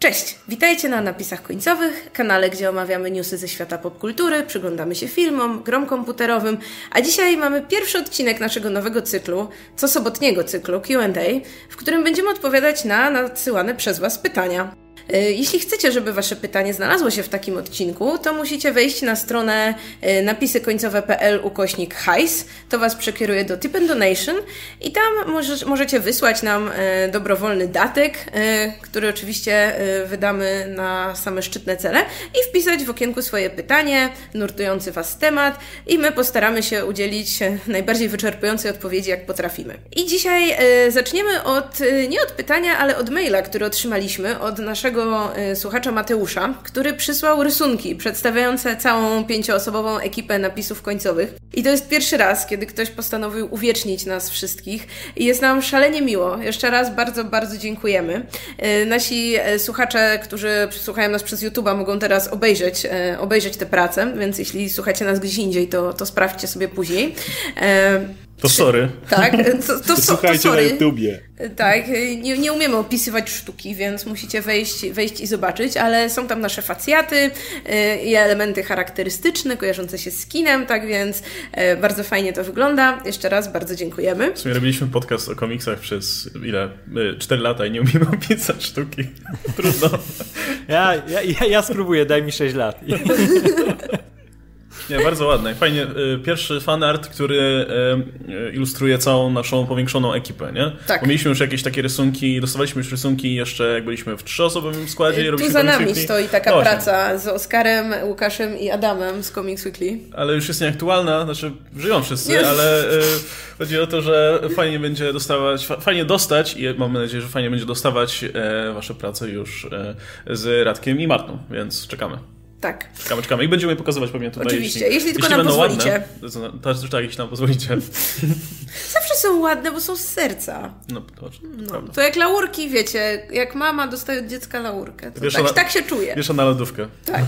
Cześć, witajcie na Napisach Końcowych, kanale, gdzie omawiamy newsy ze świata popkultury, przyglądamy się filmom, grom komputerowym, a dzisiaj mamy pierwszy odcinek naszego nowego cyklu, co sobotniego cyklu Q&A, w którym będziemy odpowiadać na nadsyłane przez Was pytania. E, jeśli chcecie, żeby Wasze pytanie znalazło się w takim odcinku, to musicie wejść na stronę e, napisykońcowe.pl ukośnik hajs. To Was przekieruje do Tip and Donation i tam możecie wysłać nam e, dobrowolny datek, który oczywiście wydamy na same szczytne cele i wpisać w okienku swoje pytanie, nurtujący Was temat i my postaramy się udzielić najbardziej wyczerpującej odpowiedzi, jak potrafimy. I dzisiaj zaczniemy od, nie od pytania, ale od maila, który otrzymaliśmy od naszego naszego y, słuchacza Mateusza, który przysłał rysunki przedstawiające całą pięcioosobową ekipę napisów końcowych. I to jest pierwszy raz, kiedy ktoś postanowił uwiecznić nas wszystkich i jest nam szalenie miło. Jeszcze raz bardzo, bardzo dziękujemy. Y, nasi y, słuchacze, którzy słuchają nas przez YouTube'a mogą teraz obejrzeć, obejrzeć tę pracę, więc jeśli słuchacie nas gdzieś indziej, to, to sprawdźcie sobie później. To sorry. Tak, to, to, to, Słuchajcie to sorry. na YouTubie. Tak, nie, nie umiemy opisywać sztuki, więc musicie wejść, wejść i zobaczyć, ale są tam nasze facjaty y, i elementy charakterystyczne, kojarzące się z kinem, tak więc y, bardzo fajnie to wygląda. Jeszcze raz bardzo dziękujemy. W sumie robiliśmy podcast o komiksach przez ile? 4 lata i nie umiemy opisać sztuki. Trudno. Ja, ja, ja, ja spróbuję, daj mi 6 lat. Nie, bardzo ładne. Fajnie. Y, pierwszy fanart, który y, y, ilustruje całą naszą powiększoną ekipę, nie? Tak. Bo mieliśmy już jakieś takie rysunki, dostawaliśmy już rysunki jeszcze jak byliśmy w trzyosobowym składzie. Tu za nami Weekly. stoi taka no praca z Oskarem, Łukaszem i Adamem z Comics Weekly. Ale już jest nieaktualna, znaczy żyją wszyscy, nie. ale chodzi o to, że fajnie będzie dostawać, fajnie dostać i mam nadzieję, że fajnie będzie dostawać e, wasze prace już e, z Radkiem i Martą, więc czekamy. Tak. Czekamy, czekamy i będziemy pokazywać pewnie tutaj. Oczywiście, jeśli, jeśli tylko nam pozwolicie. Ładne, to, to, tak, jeśli nam pozwolicie. Zawsze są ładne, bo są z serca. No, to, no, to jak laurki, wiecie, jak mama dostaje od dziecka laurkę. To tak, na, tak się czuje. Wiesza na lodówkę. Tak.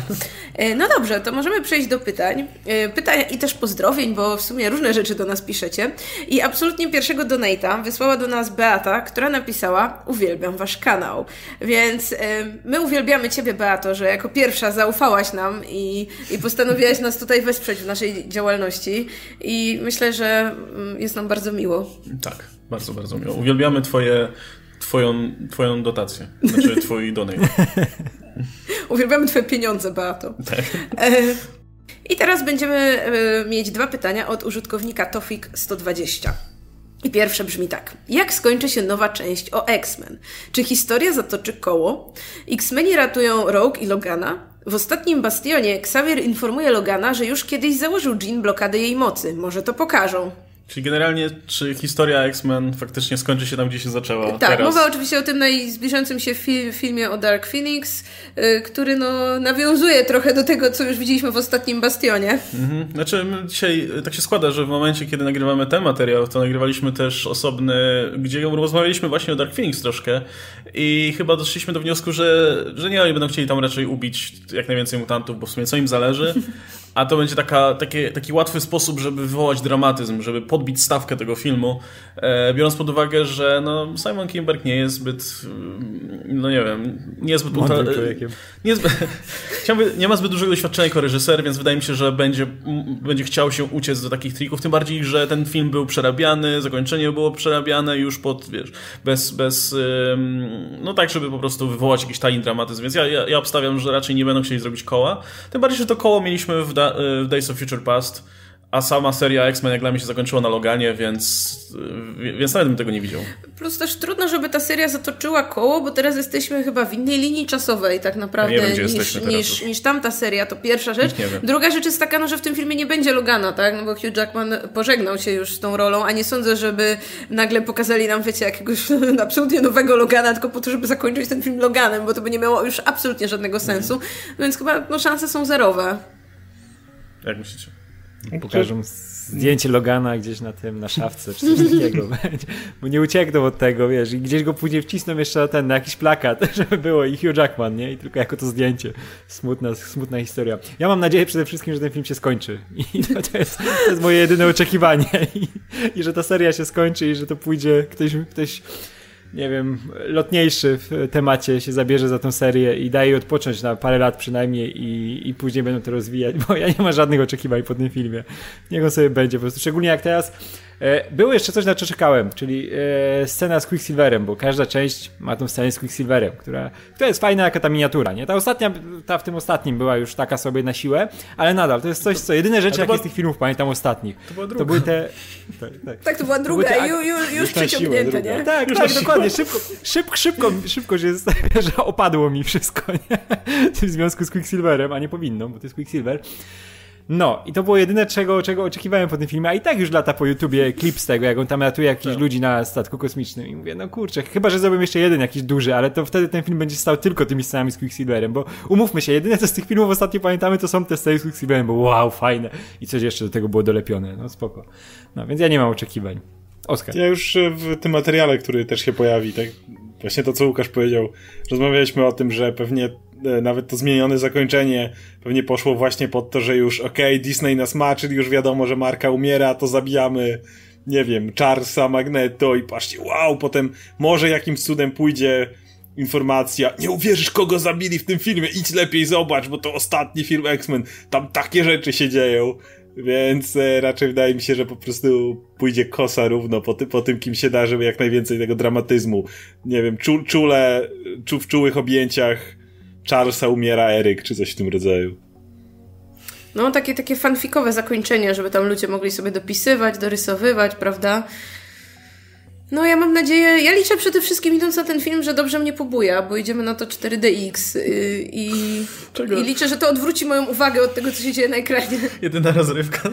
E, no dobrze, to możemy przejść do pytań. E, pytań i też pozdrowień, bo w sumie różne rzeczy do nas piszecie. I absolutnie pierwszego donata wysłała do nas Beata, która napisała uwielbiam wasz kanał. Więc e, my uwielbiamy ciebie, Beato, że jako pierwsza zaufała nam i, i postanowiłaś nas tutaj wesprzeć w naszej działalności i myślę, że mm, jest nam bardzo miło. Tak, bardzo, bardzo miło. Uwielbiamy twoje, twoją, twoją dotację, znaczy twój donate. Uwielbiamy twoje pieniądze, Beato. Tak. E, I teraz będziemy e, mieć dwa pytania od użytkownika Tofik120. I pierwsze brzmi tak. Jak skończy się nowa część o X-Men? Czy historia zatoczy koło? X-Meni ratują Rogue i Logana? W ostatnim bastionie Xavier informuje Logana, że już kiedyś założył Jean blokadę jej mocy. Może to pokażą. Czyli generalnie, czy historia X-Men faktycznie skończy się tam, gdzie się zaczęła? Tak, teraz? mowa oczywiście o tym najzbliżającym się fi filmie o Dark Phoenix, yy, który no, nawiązuje trochę do tego, co już widzieliśmy w ostatnim Bastionie. Mhm. Znaczy, dzisiaj tak się składa, że w momencie, kiedy nagrywamy ten materiał, to nagrywaliśmy też osobny, gdzie rozmawialiśmy właśnie o Dark Phoenix troszkę i chyba doszliśmy do wniosku, że, że nie, oni będą chcieli tam raczej ubić jak najwięcej mutantów, bo w sumie co im zależy, a to będzie taka, takie, taki łatwy sposób, żeby wywołać dramatyzm, żeby podbić stawkę tego filmu, e, biorąc pod uwagę, że no, Simon Kimberg nie jest zbyt, no nie wiem, nie jest zbyt... Człowiekiem. Nie, zbyt, nie ma zbyt dużego doświadczenia jako reżyser, więc wydaje mi się, że będzie, będzie chciał się uciec do takich trików, tym bardziej, że ten film był przerabiany, zakończenie było przerabiane już pod, wiesz, bez, bez no tak, żeby po prostu wywołać jakiś tajny dramatyzm, więc ja, ja, ja obstawiam, że raczej nie będą chcieli zrobić koła, tym bardziej, że to koło mieliśmy w, da, w Days of Future Past, a sama seria X-Men jak dla mnie się zakończyła na Loganie, więc, więc nawet bym tego nie widział. Plus też trudno, żeby ta seria zatoczyła koło, bo teraz jesteśmy chyba w innej linii czasowej tak naprawdę ja wiem, niż, niż, niż tamta seria. To pierwsza rzecz. Druga rzecz jest taka, no, że w tym filmie nie będzie Logana, tak? No bo Hugh Jackman pożegnał się już z tą rolą, a nie sądzę, żeby nagle pokazali nam, wiecie, jakiegoś absolutnie nowego Logana, tylko po to, żeby zakończyć ten film Loganem, bo to by nie miało już absolutnie żadnego sensu. Mm. Więc chyba no, szanse są zerowe. Jak myślicie? Pokażą zdjęcie Logana gdzieś na tym, na szafce, czy coś takiego będzie. Bo nie uciekną od tego, wiesz, i gdzieś go później wcisną jeszcze ten, na jakiś plakat, żeby było i Hugh Jackman, nie? I tylko jako to zdjęcie. Smutna, smutna historia. Ja mam nadzieję przede wszystkim, że ten film się skończy. I to, to, jest, to jest moje jedyne oczekiwanie. I, I, że ta seria się skończy i że to pójdzie, ktoś, ktoś nie wiem, lotniejszy w temacie się zabierze za tą serię i daje jej odpocząć na parę lat przynajmniej i, i później będą to rozwijać, bo ja nie mam żadnych oczekiwań po tym filmie. Niech on sobie będzie po prostu, szczególnie jak teraz E, było jeszcze coś, na co czekałem, czyli e, scena z Quicksilverem, bo każda część ma tą scenę z Quicksilverem, która, która jest fajna jako ta miniatura, nie? Ta ostatnia, ta w tym ostatnim była już taka sobie na siłę, ale nadal, to jest coś, co jedyne rzeczy, jakie z tych filmów pamiętam ostatnich. To, była druga. to były te... Tak, tak. tak to była druga, to już, już, już przeciągnięte, nie? Tak, już tak, dokładnie, szybko, szybko, szybko, szybko się, że opadło mi wszystko, nie? W związku z Quicksilverem, a nie powinno, bo to jest Quicksilver. No, i to było jedyne, czego, czego oczekiwałem po tym filmie, a i tak już lata po YouTubie klip z tego, jak on tam ratuje jakichś tak. ludzi na statku kosmicznym i mówię, no kurczę, chyba, że zrobię jeszcze jeden jakiś duży, ale to wtedy ten film będzie stał tylko tymi scenami z Quicksilverem, bo umówmy się, jedyne co z tych filmów ostatnio pamiętamy, to są te sceny z Quicksilverem, bo wow, fajne i coś jeszcze do tego było dolepione, no spoko. No, więc ja nie mam oczekiwań. Oskar. Ja już e, w tym materiale, który też się pojawi, tak właśnie to, co Łukasz powiedział, rozmawialiśmy o tym, że pewnie E, nawet to zmienione zakończenie pewnie poszło właśnie pod to, że już okej, okay, Disney nas ma, czyli już wiadomo, że marka umiera, to zabijamy, nie wiem, Charlesa, Magneto i patrzcie, wow, potem może jakimś cudem pójdzie informacja, nie uwierzysz kogo zabili w tym filmie, idź lepiej zobacz, bo to ostatni film X-Men, tam takie rzeczy się dzieją. Więc e, raczej wydaje mi się, że po prostu pójdzie kosa równo po, ty, po tym, kim się da, żeby jak najwięcej tego dramatyzmu. Nie wiem, czu, czule, czu, w czułych objęciach Charlesa umiera Eryk, czy coś w tym rodzaju. No, takie, takie fanfikowe zakończenie, żeby tam ludzie mogli sobie dopisywać, dorysowywać, prawda? No, ja mam nadzieję, ja liczę przede wszystkim idąc na ten film, że dobrze mnie pobuja, bo idziemy na to 4DX yy, i, i liczę, że to odwróci moją uwagę od tego, co się dzieje na ekranie. Jedyna rozrywka.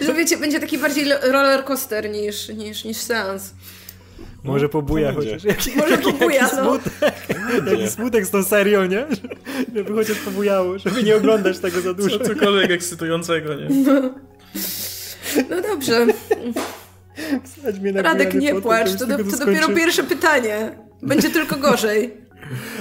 że wiecie, będzie taki bardziej roller coaster niż, niż, niż seans. Może pobuja chociaż. Jaki, Może pobuja, jaki no. Smutek, jaki smutek z tą serią, nie? Żeby chociaż pobujało, żeby nie oglądać tego za dużo. Co, cokolwiek ekscytującego, nie? No, no dobrze. Radek, nie płacz, to, to, to dopiero pierwsze pytanie. Będzie tylko gorzej.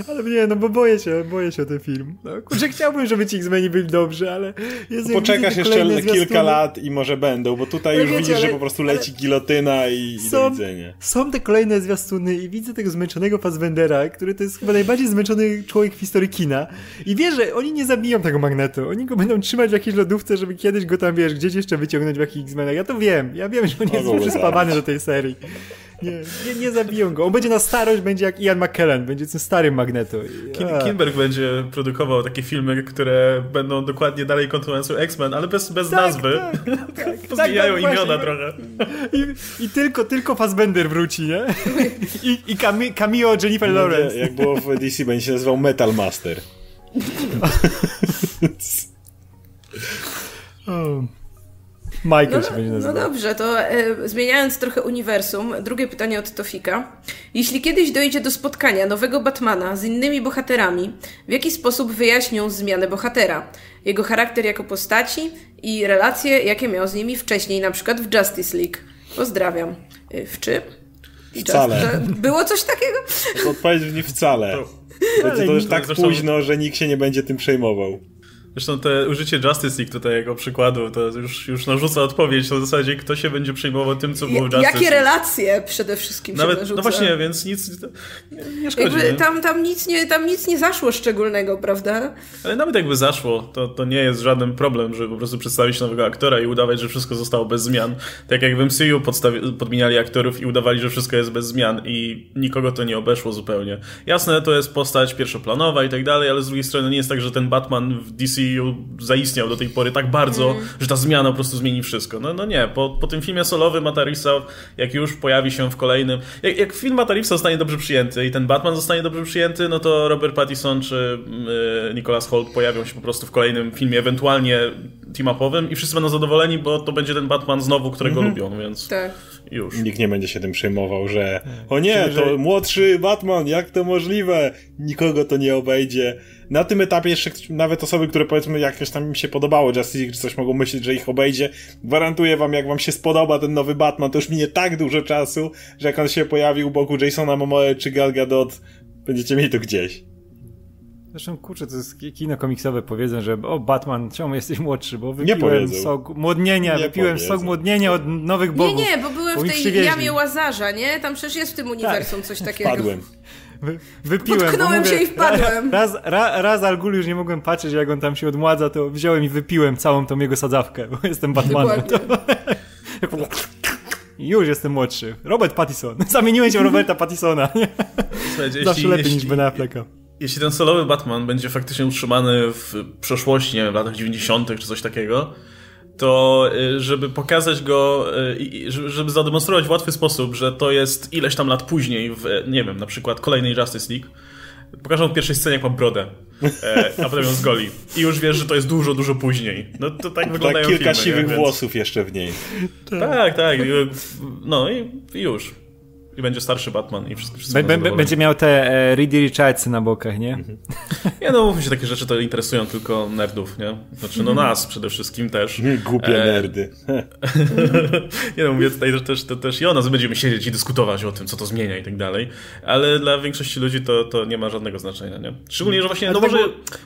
Ale nie, no bo boję się, boję się o ten film. No, kurczę, chciałbym, żeby ci X-Meni byli dobrzy, ale... Jest, Poczekasz jeszcze kilka lat i może będą, bo tutaj już wiecie, widzisz, ale, że po prostu leci gilotyna i, są, i do widzenia. Są te kolejne zwiastuny i widzę tego zmęczonego Fassbendera, który to jest chyba najbardziej zmęczony człowiek w historii kina. I wie, że oni nie zabiją tego magnetu. Oni go będą trzymać w jakiejś lodówce, żeby kiedyś go tam, wiesz, gdzieś jeszcze wyciągnąć w jakichś X-Menach. Ja to wiem. Ja wiem, że on jest przyspawany do tej serii. Nie, nie, nie zabiją go. On będzie na starość, będzie jak Ian McKellen, będzie tym starym Magneto. Kim, Kinberg będzie produkował takie filmy, które będą dokładnie dalej kontynuacją X-Men, ale bez, bez tak, nazwy. Tak, tak, Pozmieniają tak, imiona właśnie. trochę. I, I, tylko, tylko Fassbender wróci, nie? I, i cameo Jennifer Lawrence. Jak było w DC, będzie się nazywał Metal Master. oh. Michael no, się będzie no nazywał. No dobrze, to e, zmieniając trochę uniwersum, drugie pytanie od Tofika. Jeśli kiedyś dojdzie do spotkania nowego Batmana z innymi bohaterami, w jaki sposób wyjaśnią zmianę bohatera? Jego charakter jako postaci i relacje, jakie miał z nimi wcześniej, na przykład w Justice League. Pozdrawiam. E, w czym? Wcale. Było coś takiego? Odpowiedź nie wcale. Będzie to już tak późno, że nikt się nie będzie tym przejmował. Zresztą te użycie Justice League tutaj jako przykładu, to już, już narzuca odpowiedź na zasadzie, kto się będzie przejmował tym, co było w Justice Jakie relacje przede wszystkim Nawet, się narzuca. No właśnie, więc nic nie, nie szkodzi. Jakby tam, tam, nic nie, tam nic nie zaszło szczególnego, prawda? Ale nawet jakby zaszło, to, to nie jest żaden problem, żeby po prostu przedstawić nowego aktora i udawać, że wszystko zostało bez zmian. Tak jak w MCU podmieniali aktorów i udawali, że wszystko jest bez zmian i nikogo to nie obeszło zupełnie. Jasne, to jest postać pierwszoplanowa i tak dalej, ale z drugiej strony nie jest tak, że ten Batman w DC DCU zaistniał do tej pory tak bardzo, mm. że ta zmiana po prostu zmieni wszystko. No, no nie, po, po tym filmie solowym Matarisa, jak już pojawi się w kolejnym... Jak, jak film Matarisa zostanie dobrze przyjęty i ten Batman zostanie dobrze przyjęty, no to Robert Pattinson czy yy, Nicholas Holt pojawią się po prostu w kolejnym filmie, ewentualnie team-upowym i wszyscy będą zadowoleni, bo to będzie ten Batman znowu, którego mm -hmm. lubią, więc... Tak. Już. Nikt nie będzie się tym przejmował, że o nie, to młodszy Batman, jak to możliwe? Nikogo to nie obejdzie na tym etapie jeszcze nawet osoby, które powiedzmy jakoś tam im się podobało Justice League, czy coś mogą myśleć, że ich obejdzie. Gwarantuję wam, jak wam się spodoba ten nowy Batman, to już minie tak dużo czasu, że jak on się pojawi u boku Jasona Momoe czy Gal Gadot, będziecie mieli to gdzieś. Zresztą kurczę, to jest kino komiksowe powiedzą, że o Batman, czemu jesteś młodszy, bo wypiłem sok młodnienia, nie wypiłem powiedzą. sok młodnienia od nowych bogów. Nie, nie, bo byłem w tej jamie Łazarza, nie? Tam przecież jest w tym uniwersum tak. coś takiego. Wpadłem. Wy, wypiłem. Potknąłem mówię, się i wpadłem. Raz, raz, raz Algul już nie mogłem patrzeć, jak on tam się odmładza, to wziąłem i wypiłem całą tą jego sadzawkę, bo jestem Batmanem. już jestem młodszy. Robert Pattison. Zamieniłem się w Roberta Pattisona. Zawsze jeśli, lepiej jeśli, niż Ben Afflecka. Jeśli ten solowy Batman będzie faktycznie utrzymany w przeszłości, nie wiem, w latach 90. czy coś takiego, to y, żeby pokazać go, y, żeby zademonstrować w łatwy sposób, że to jest ileś tam lat później w, nie wiem, na przykład kolejnej Justice League, pokażą w pierwszej scenie, jak ma brodę, e, a potem ją zgoli. I już wiesz, że to jest dużo, dużo później. No to tak wyglądają tak, kilka filmy, siwych włosów jeszcze w niej. Tak, tak. No i, i już. I będzie starszy Batman i wszystko, wszystko Będzie miał te e, Reedy Richardsy na bokach, nie? Mhm. Nie no, mówmy się, takie rzeczy to interesują tylko nerdów, nie? Znaczy, no nas przede wszystkim też. Nie, głupie e... nerdy. nie no, mówię tutaj też, to też i o nas będziemy siedzieć i dyskutować o tym, co to zmienia i tak dalej, ale dla większości ludzi to, to nie ma żadnego znaczenia, nie? Szczególnie, że właśnie, no może,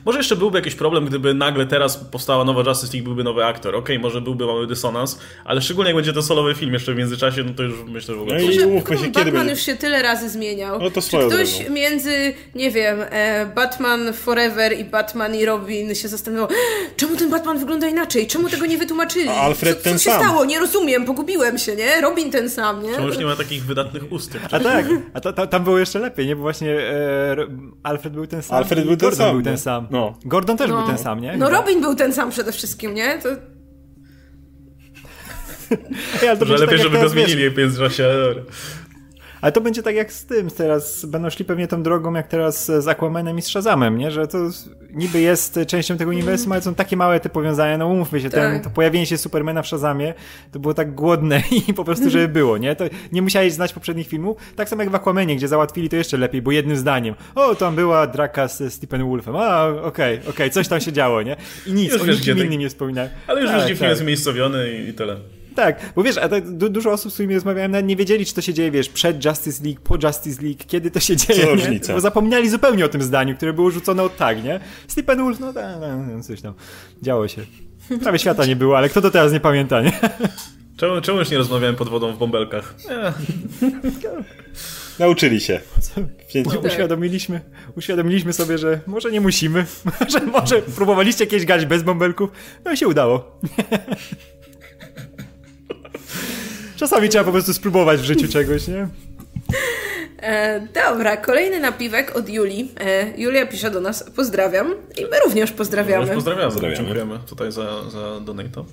może jeszcze byłby jakiś problem, gdyby nagle teraz powstała nowa Justice League, byłby nowy aktor. Okej, okay, może byłby mały dysonans, ale szczególnie jak będzie to solowy film jeszcze w międzyczasie, no to już myślę, że w ogóle... No i umówmy się, Batman już się tyle razy zmieniał. No to Czy ktoś drogą. między, nie wiem, e, Batman Forever i Batman i Robin się zastanawiał, czemu ten Batman wygląda inaczej? Czemu tego nie wytłumaczyli? A Alfred co, ten co się sam. stało? Nie rozumiem, pogubiłem się, nie? Robin ten sam, nie? Czemu już nie ma takich wydatnych ust? A tak, a to, to, tam było jeszcze lepiej, nie? Bo właśnie e, Alfred był ten sam. Alfred był ten Gordon sam. był ten sam. No. Gordon też no. był ten sam, nie? No Robin był ten sam przede wszystkim, nie? To... To lepiej, tak żeby go zmienili w międzyczasie. Ale to będzie tak jak z tym, teraz będą szli pewnie tą drogą jak teraz z Aquamanem i z Shazamem, nie? Że to niby jest częścią tego uniwersum, ale są takie małe te powiązania, no umówmy się, ten, tak. to pojawienie się Supermana w Shazamie to było tak głodne i po prostu, żeby było, nie? To nie musiałeś znać poprzednich filmów, tak samo jak w Aquamanie, gdzie załatwili to jeszcze lepiej, bo jednym zdaniem, o, tam była draka z Stephen Wolfem, a, okej, okay, okej, okay, coś tam się działo, nie? I nic, już o nikim innym nie wspominałem. Ale już tak, wiesz, gdzie tak. film jest umiejscowiony i, i tyle. Tak, bo wiesz, a tak du dużo osób, z którymi rozmawiałem, nie wiedzieli, czy to się dzieje, wiesz, przed Justice League, po Justice League, kiedy to się dzieje, Co nie? Bo zapomnieli zupełnie o tym zdaniu, które było rzucone od tak, nie? Stephen Wolf, no tak, coś tam, działo się. Prawie świata nie było, ale kto to teraz nie pamięta, nie? Czemu, czemu już nie rozmawiałem pod wodą w bąbelkach? Nauczyli się. No, uświadomiliśmy, uświadomiliśmy sobie, że może nie musimy, że może próbowaliście kiedyś gać bez bąbelków, no i się udało. Czasami trzeba po prostu spróbować w życiu czegoś, nie? E, dobra, kolejny napiwek od Julii. E, Julia pisze do nas, pozdrawiam i my również pozdrawiamy. My pozdrawiamy, pozdrawiamy. dziękujemy tutaj za, za donate.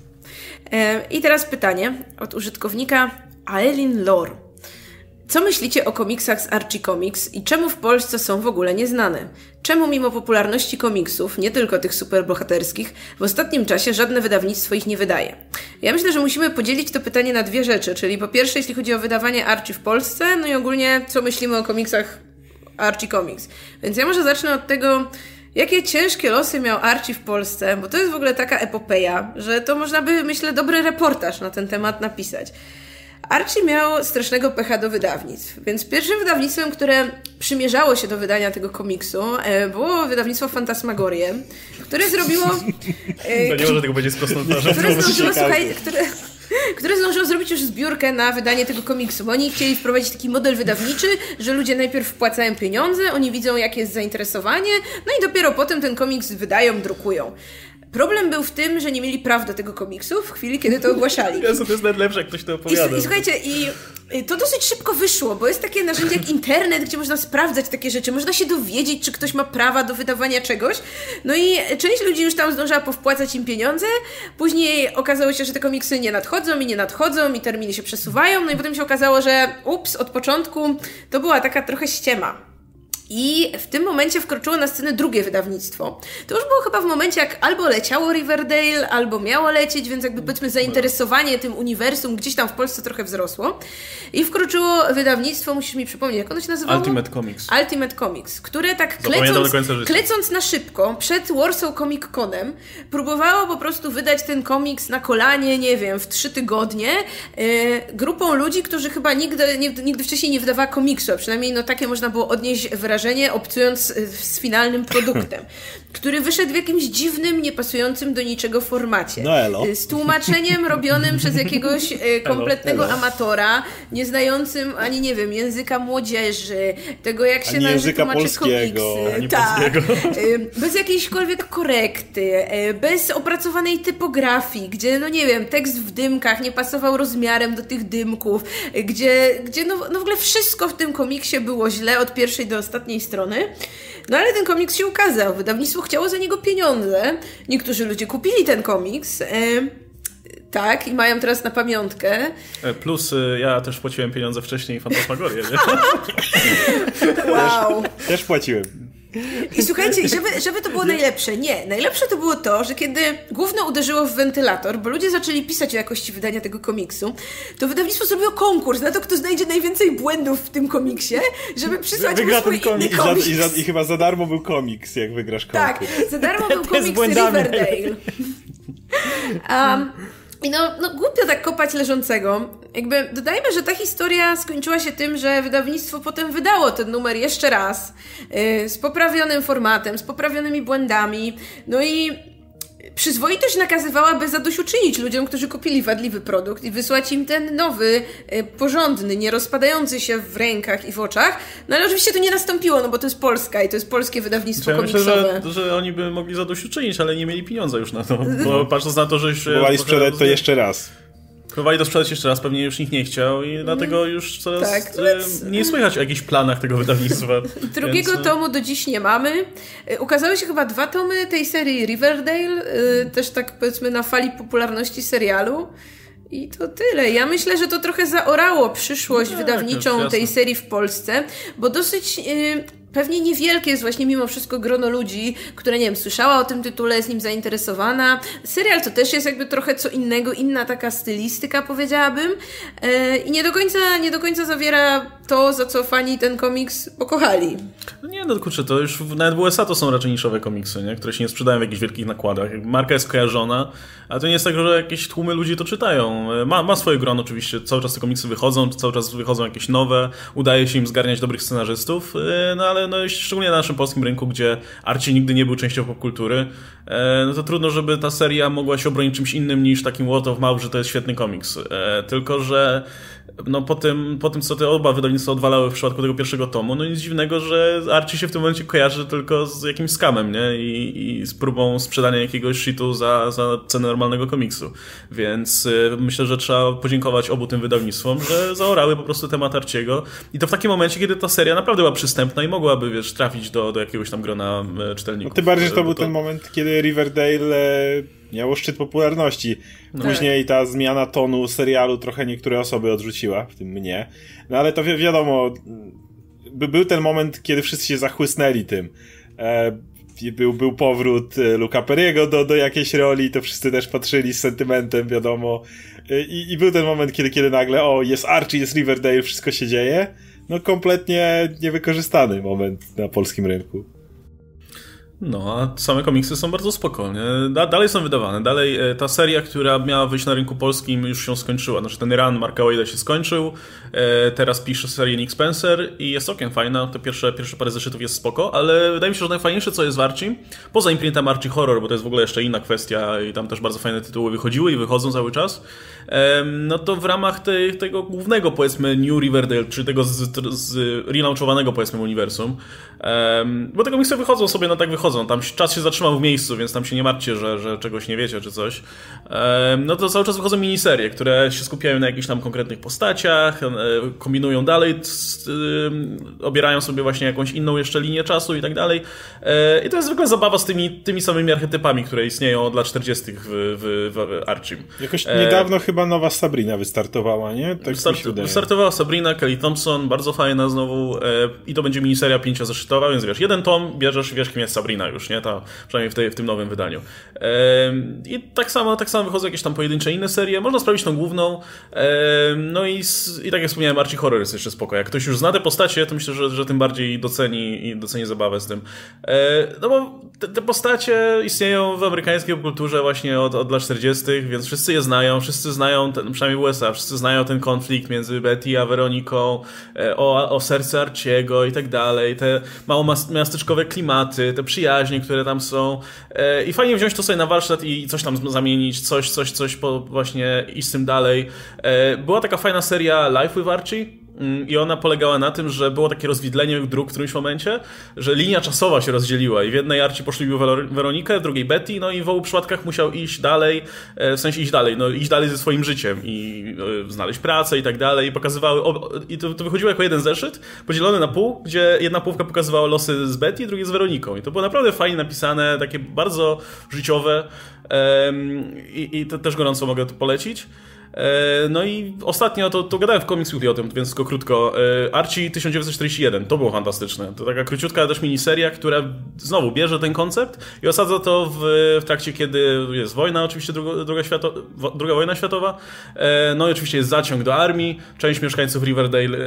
E, I teraz pytanie od użytkownika Aelin Lore. Co myślicie o komiksach z Archie Comics i czemu w Polsce są w ogóle nieznane? Czemu mimo popularności komiksów, nie tylko tych superbohaterskich, w ostatnim czasie żadne wydawnictwo ich nie wydaje? Ja myślę, że musimy podzielić to pytanie na dwie rzeczy, czyli po pierwsze, jeśli chodzi o wydawanie Archie w Polsce, no i ogólnie co myślimy o komiksach Archie Comics. Więc ja może zacznę od tego, Jakie ciężkie losy miał Archie w Polsce, bo to jest w ogóle taka epopeja, że to można by, myślę, dobry reportaż na ten temat napisać. Archie miał strasznego pecha do wydawnictw, więc pierwszym wydawnictwem, które przymierzało się do wydania tego komiksu, e, było wydawnictwo Fantasmagorie, które zrobiło... E, to nie może tego będzie. Które zdążyło, słuchaj, które, które zdążyło zrobić już zbiórkę na wydanie tego komiksu, bo oni chcieli wprowadzić taki model wydawniczy, że ludzie najpierw wpłacają pieniądze, oni widzą jakie jest zainteresowanie, no i dopiero potem ten komiks wydają, drukują. Problem był w tym, że nie mieli praw do tego komiksu w chwili, kiedy to ogłaszali. Jezu, to jest najlepsze, jak ktoś to opowiada. I, I, słuchajcie, i to dosyć szybko wyszło, bo jest takie narzędzie jak internet, gdzie można sprawdzać takie rzeczy, można się dowiedzieć, czy ktoś ma prawa do wydawania czegoś. No i część ludzi już tam zdążyła powpłacać im pieniądze, później okazało się, że te komiksy nie nadchodzą i nie nadchodzą i terminy się przesuwają, no i potem się okazało, że ups, od początku to była taka trochę ściema. I w tym momencie wkroczyło na scenę drugie wydawnictwo. To już było chyba w momencie, jak albo leciało Riverdale, albo miało lecieć, więc jakby powiedzmy zainteresowanie tym uniwersum gdzieś tam w Polsce trochę wzrosło. I wkroczyło wydawnictwo, musisz mi przypomnieć, jak ono się nazywało? Ultimate Comics. Ultimate Comics, które tak klecąc, klecąc na szybko przed Warsaw Comic Conem próbowało po prostu wydać ten komiks na kolanie, nie wiem, w trzy tygodnie yy, grupą ludzi, którzy chyba nigdy, nigdy, wcześniej nie wydawała komiksu, a przynajmniej no takie można było odnieść wrażenie wrażenie, obcując y, z finalnym produktem, który wyszedł w jakimś dziwnym, niepasującym do niczego formacie. No elo. Y, Z tłumaczeniem robionym przez jakiegoś y, kompletnego elo. amatora, nie znającym ani, nie wiem, języka młodzieży, tego jak się Ani należy języka polskiego, komiksy. ani tak. polskiego. Y, Bez jakiejśkolwiek korekty, bez opracowanej typografii, gdzie, no nie wiem, tekst w dymkach nie pasował rozmiarem do tych dymków, gdzie, gdzie no, no w ogóle wszystko w tym komiksie było źle od pierwszej do ostatniej strony. No ale ten komiks się ukazał, wydawnictwo chciało za niego pieniądze, niektórzy ludzie kupili ten komiks, y, tak, i mają teraz na pamiątkę. E, Plus y, ja też płaciłem pieniądze wcześniej Fantasmagorię, nie? Wow! Też płaciłem. I słuchajcie, żeby, żeby to było najlepsze. Nie, najlepsze to było to, że kiedy gówno uderzyło w wentylator, bo ludzie zaczęli pisać o jakości wydania tego komiksu, to wydawnictwo zrobiło konkurs na to, kto znajdzie najwięcej błędów w tym komiksie, żeby przysłać mu Wygra swój ten inny I, za, komiks. i, za, I chyba za darmo był komiks, jak wygrasz Tak, konkurs. za darmo był komiks. Riverdale. Um, I no, no głupio tak kopać leżącego. Jakby dodajmy, że ta historia skończyła się tym, że wydawnictwo potem wydało ten numer jeszcze raz yy, z poprawionym formatem, z poprawionymi błędami. No i przyzwoitość nakazywałaby zadośćuczynić ludziom, którzy kupili wadliwy produkt i wysłać im ten nowy, y, porządny, nie rozpadający się w rękach i w oczach. No ale oczywiście to nie nastąpiło, no bo to jest Polska i to jest polskie wydawnictwo Ja myślę, komiksowe. że, że oni by mogli zadośćuczynić, ale nie mieli pieniądza już na to. Bo patrząc na to, że się... Próbowali sprzedać to jeszcze raz. Próbowali to sprzedać jeszcze raz, pewnie już nikt nie chciał i dlatego już coraz Tak, e, więc- nie słychać o jakichś planach tego wydawnictwa. Drugiego Więc, e, tomu do dziś nie mamy. Y, Ukazały się chyba dwa tomy tej serii Riverdale, y, też tak powiedzmy na fali popularności serialu. I to tyle. Ja myślę, że to trochę zaorało przyszłość Tak, wydawniczą tej serii w Polsce, bo dosyć y, pewnie niewielkie jest właśnie mimo wszystko grono ludzi, które nie wiem, słyszała o tym tytule, jest nim zainteresowana. Serial to też jest jakby trochę co innego, inna taka stylistyka powiedziałabym. Y, I nie do końca, nie do końca zawiera to, za co fani ten komiks pokochali. No nie, no kurczę, to już nawet w USA to są raczej niszowe komiksy, nie? które się nie sprzedają w jakichś wielkich nakładach. Marka jest kojarzona, a to nie jest tak, że jakieś tłumy ludzi to czytają. Ma, ma swoje grono oczywiście, cały czas te komiksy wychodzą, cały czas wychodzą jakieś nowe, udaje się im zgarniać dobrych scenarzystów, yy, no ale no, szczególnie na naszym polskim rynku, gdzie Archie nigdy nie był częścią popkultury, yy, no to trudno, żeby ta seria mogła się obronić czymś innym niż takim Word of Mouth, że to jest świetny komiks. Yy, Tylko, że no po tym, po tym, co te oba wydawnictwa odwalały w przypadku tego pierwszego tomu, no nic dziwnego, że Archie się w tym momencie kojarzy tylko z jakimś skamem, nie? I, i z próbą sprzedania jakiegoś shitu za, za cenę normalnego komiksu. Więc y, myślę, że trzeba podziękować obu tym wydawnictwom, że zaorały po prostu temat Arciego. I to w takim momencie, kiedy ta seria naprawdę była przystępna i mogłaby, wiesz, trafić do, do jakiegoś tam grona e, czytelników. No, tym bardziej, że to Bo był ten moment, kiedy Riverdale e, miało szczyt popularności. No. Później ta zmiana tonu serialu trochę niektóre osoby odrzuciła, w tym mnie. No ale to wi wiadomo, by, był ten moment, kiedy wszyscy się zachłysnęli tym. E, był, był powrót e, Luca Periego do, do jakiejś roli, to wszyscy też patrzyli z sentymentem, wiadomo. E, I, I był ten moment, kiedy, kiedy nagle, o, jest Archie, jest Riverdale, wszystko się dzieje. No kompletnie niewykorzystany moment na polskim rynku. No, a same komiksy są bardzo spokojne. Da, dalej są wydawane. Dalej e, ta seria, która miała wyjść na rynku polskim, już się skończyła. Znaczy ten run Marka Wade'a się skończył. E, teraz pisze serię Nick Spencer i jest całkiem fajna. Te pierwsze, pierwsze parę zeszytów jest spoko, ale wydaje mi się, że najfajniejsze co jest w Archie, poza imprintem Archie Horror, bo to jest w ogóle jeszcze inna kwestia i tam też bardzo fajne tytuły wychodziły i wychodzą cały czas, no to w ramach tej, tego głównego, powiedzmy, New Riverdale, czy tego z, z relaunchowanego, powiedzmy, uniwersum, bo te komiksy wychodzą sobie, no tak wychodzą. Tam czas się zatrzymał w miejscu, więc tam się nie martwcie, że, że czegoś nie wiecie, czy coś. No to cały czas wychodzą miniserie, które się skupiają na jakichś tam konkretnych postaciach, kombinują dalej, obierają sobie właśnie jakąś inną jeszcze linię czasu i tak dalej. E, I to jest zwykle zabawa z tymi, tymi samymi archetypami, które istnieją od lat 40. w, w, w Archim. Jakoś E, niedawno chyba nowa Sabrina wystartowała, nie? Tak Wystart, wystartowała Sabrina, Kelly Thompson, bardzo fajna znowu e, i to będzie miniseria pięciozeszytowa, więc wiesz, jeden tom bierzesz wiesz kim jest Sabrina już, nie? Ta, przynajmniej w, tej, w tym nowym wydaniu. E, I tak samo, tak samo wychodzą jakieś tam pojedyncze inne serie, można sprawdzić tą główną, e, no i, i tak jak wspomniałem, Archie Horror jest jeszcze spoko. Jak ktoś już zna te postacie, to myślę, że, że tym bardziej doceni i doceni zabawę z tym. E, no bo te, te, postacie istnieją w amerykańskiej kulturze właśnie od, od lat 40., więc wszyscy je znają, wszyscy znają, ten, przynajmniej w USA, wszyscy znają ten konflikt między Betty a Weroniką, e, o, o serce Arciego i tak dalej, te mało miasteczkowe klimaty, te przyjaźnie, które tam są e, i fajnie wziąć to sobie na warsztat i coś tam zamienić, coś, coś, coś po właśnie iść z tym dalej. E, była taka fajna seria Life with Archie, I ona polegała na tym, że było takie rozwidlenie dróg w którymś momencie, że linia czasowa się rozdzieliła i w jednej arci poszliby Weronikę, w drugiej Betty, no i w obu przypadkach musiał iść dalej, e, w sensie iść dalej, no iść dalej ze swoim życiem i e, znaleźć pracę i tak dalej i pokazywały, i to, to wychodziło jako jeden zeszyt, podzielony na pół, gdzie jedna półka pokazywała losy z Betty, drugie z Weroniką i to było naprawdę fajnie napisane, takie bardzo życiowe i, i to też gorąco mogę tu polecić. E, no i ostatnio to, to gadałem w Comics Weekly o tym, więc tylko krótko. E, Archie 1941, to było fantastyczne. To taka króciutka też miniseria, która znowu bierze ten koncept i osadza to w, w trakcie, kiedy jest wojna, oczywiście druga, druga, świato, druga wojna światowa. E, no i oczywiście jest zaciąg do armii. Część mieszkańców Riverdale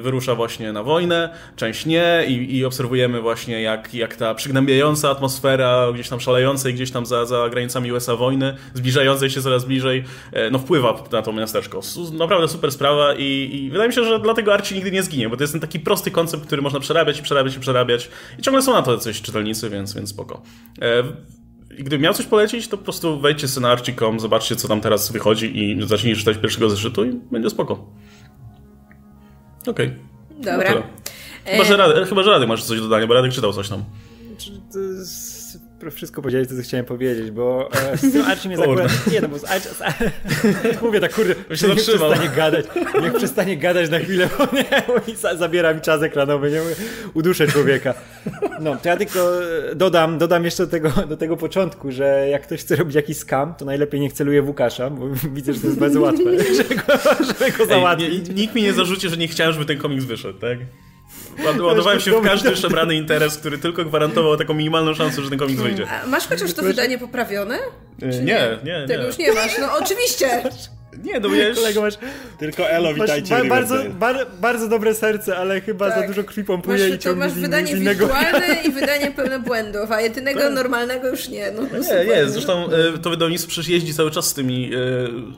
wyrusza właśnie na wojnę, część nie i, i obserwujemy właśnie jak, jak ta przygnębiająca atmosfera gdzieś tam szalejącej, gdzieś tam za, za granicami USA wojny, zbliżającej się coraz bliżej, no wpływa na to miasteczko. Naprawdę super sprawa i, i, wydaje mi się, że dlatego Archie nigdy nie zginie, bo to jest ten taki prosty koncept, który można przerabiać i przerabiać i przerabiać i ciągle są na to coś czytelnicy, więc, więc spoko. E, i gdybym miał coś polecić, to po prostu wejdźcie sobie na Archie.com, zobaczcie co tam teraz wychodzi i zacznijcie czytać pierwszego zeszytu i będzie spoko. Okej. Okay. Dobra. Chyba, że Radek, chyba, że Radek masz coś do dodania, bo Radek czytał coś tam wszystko powiedziałeś, to co chciałem powiedzieć, bo e, z tym Archie mnie zakłada... Nie no, bo z Archie... Z, mówię tak, kurde, się niech przestanie gadać, niech przestanie gadać na chwilę, bo nie, bo za, zabiera mi czas ekranowy, nie, uduszę człowieka. No, to ja tylko dodam, dodam jeszcze do tego, do tego początku, że jak ktoś chce robić jakiś skam, to najlepiej nie celuje w Łukasza, bo widzę, że to jest bardzo łatwe, żeby go, żeby go załatwić. Ej, nikt mi nie zarzuci, że nie chciałem, żeby ten komiks wyszedł, tak? Ładowałem się w każdy szemrany interes, który tylko gwarantował taką minimalną szansę, że ten komiks wyjdzie. A masz chociaż to wydanie poprawione? nie, nie, nie. Tego już nie masz, no oczywiście. Nie, no wiesz... Kolego, masz, Tylko Elo, witajcie masz, bardzo, bar, bardzo dobre serce, ale chyba tak. za dużo krwi pompuje masz, i ciągnie Masz wydanie wirtualne i wydanie pełne błędów, a jedynego tak. normalnego już nie. No, no nie, nie, zresztą e, to wydawnictwo przecież jeździ cały czas z tymi, e,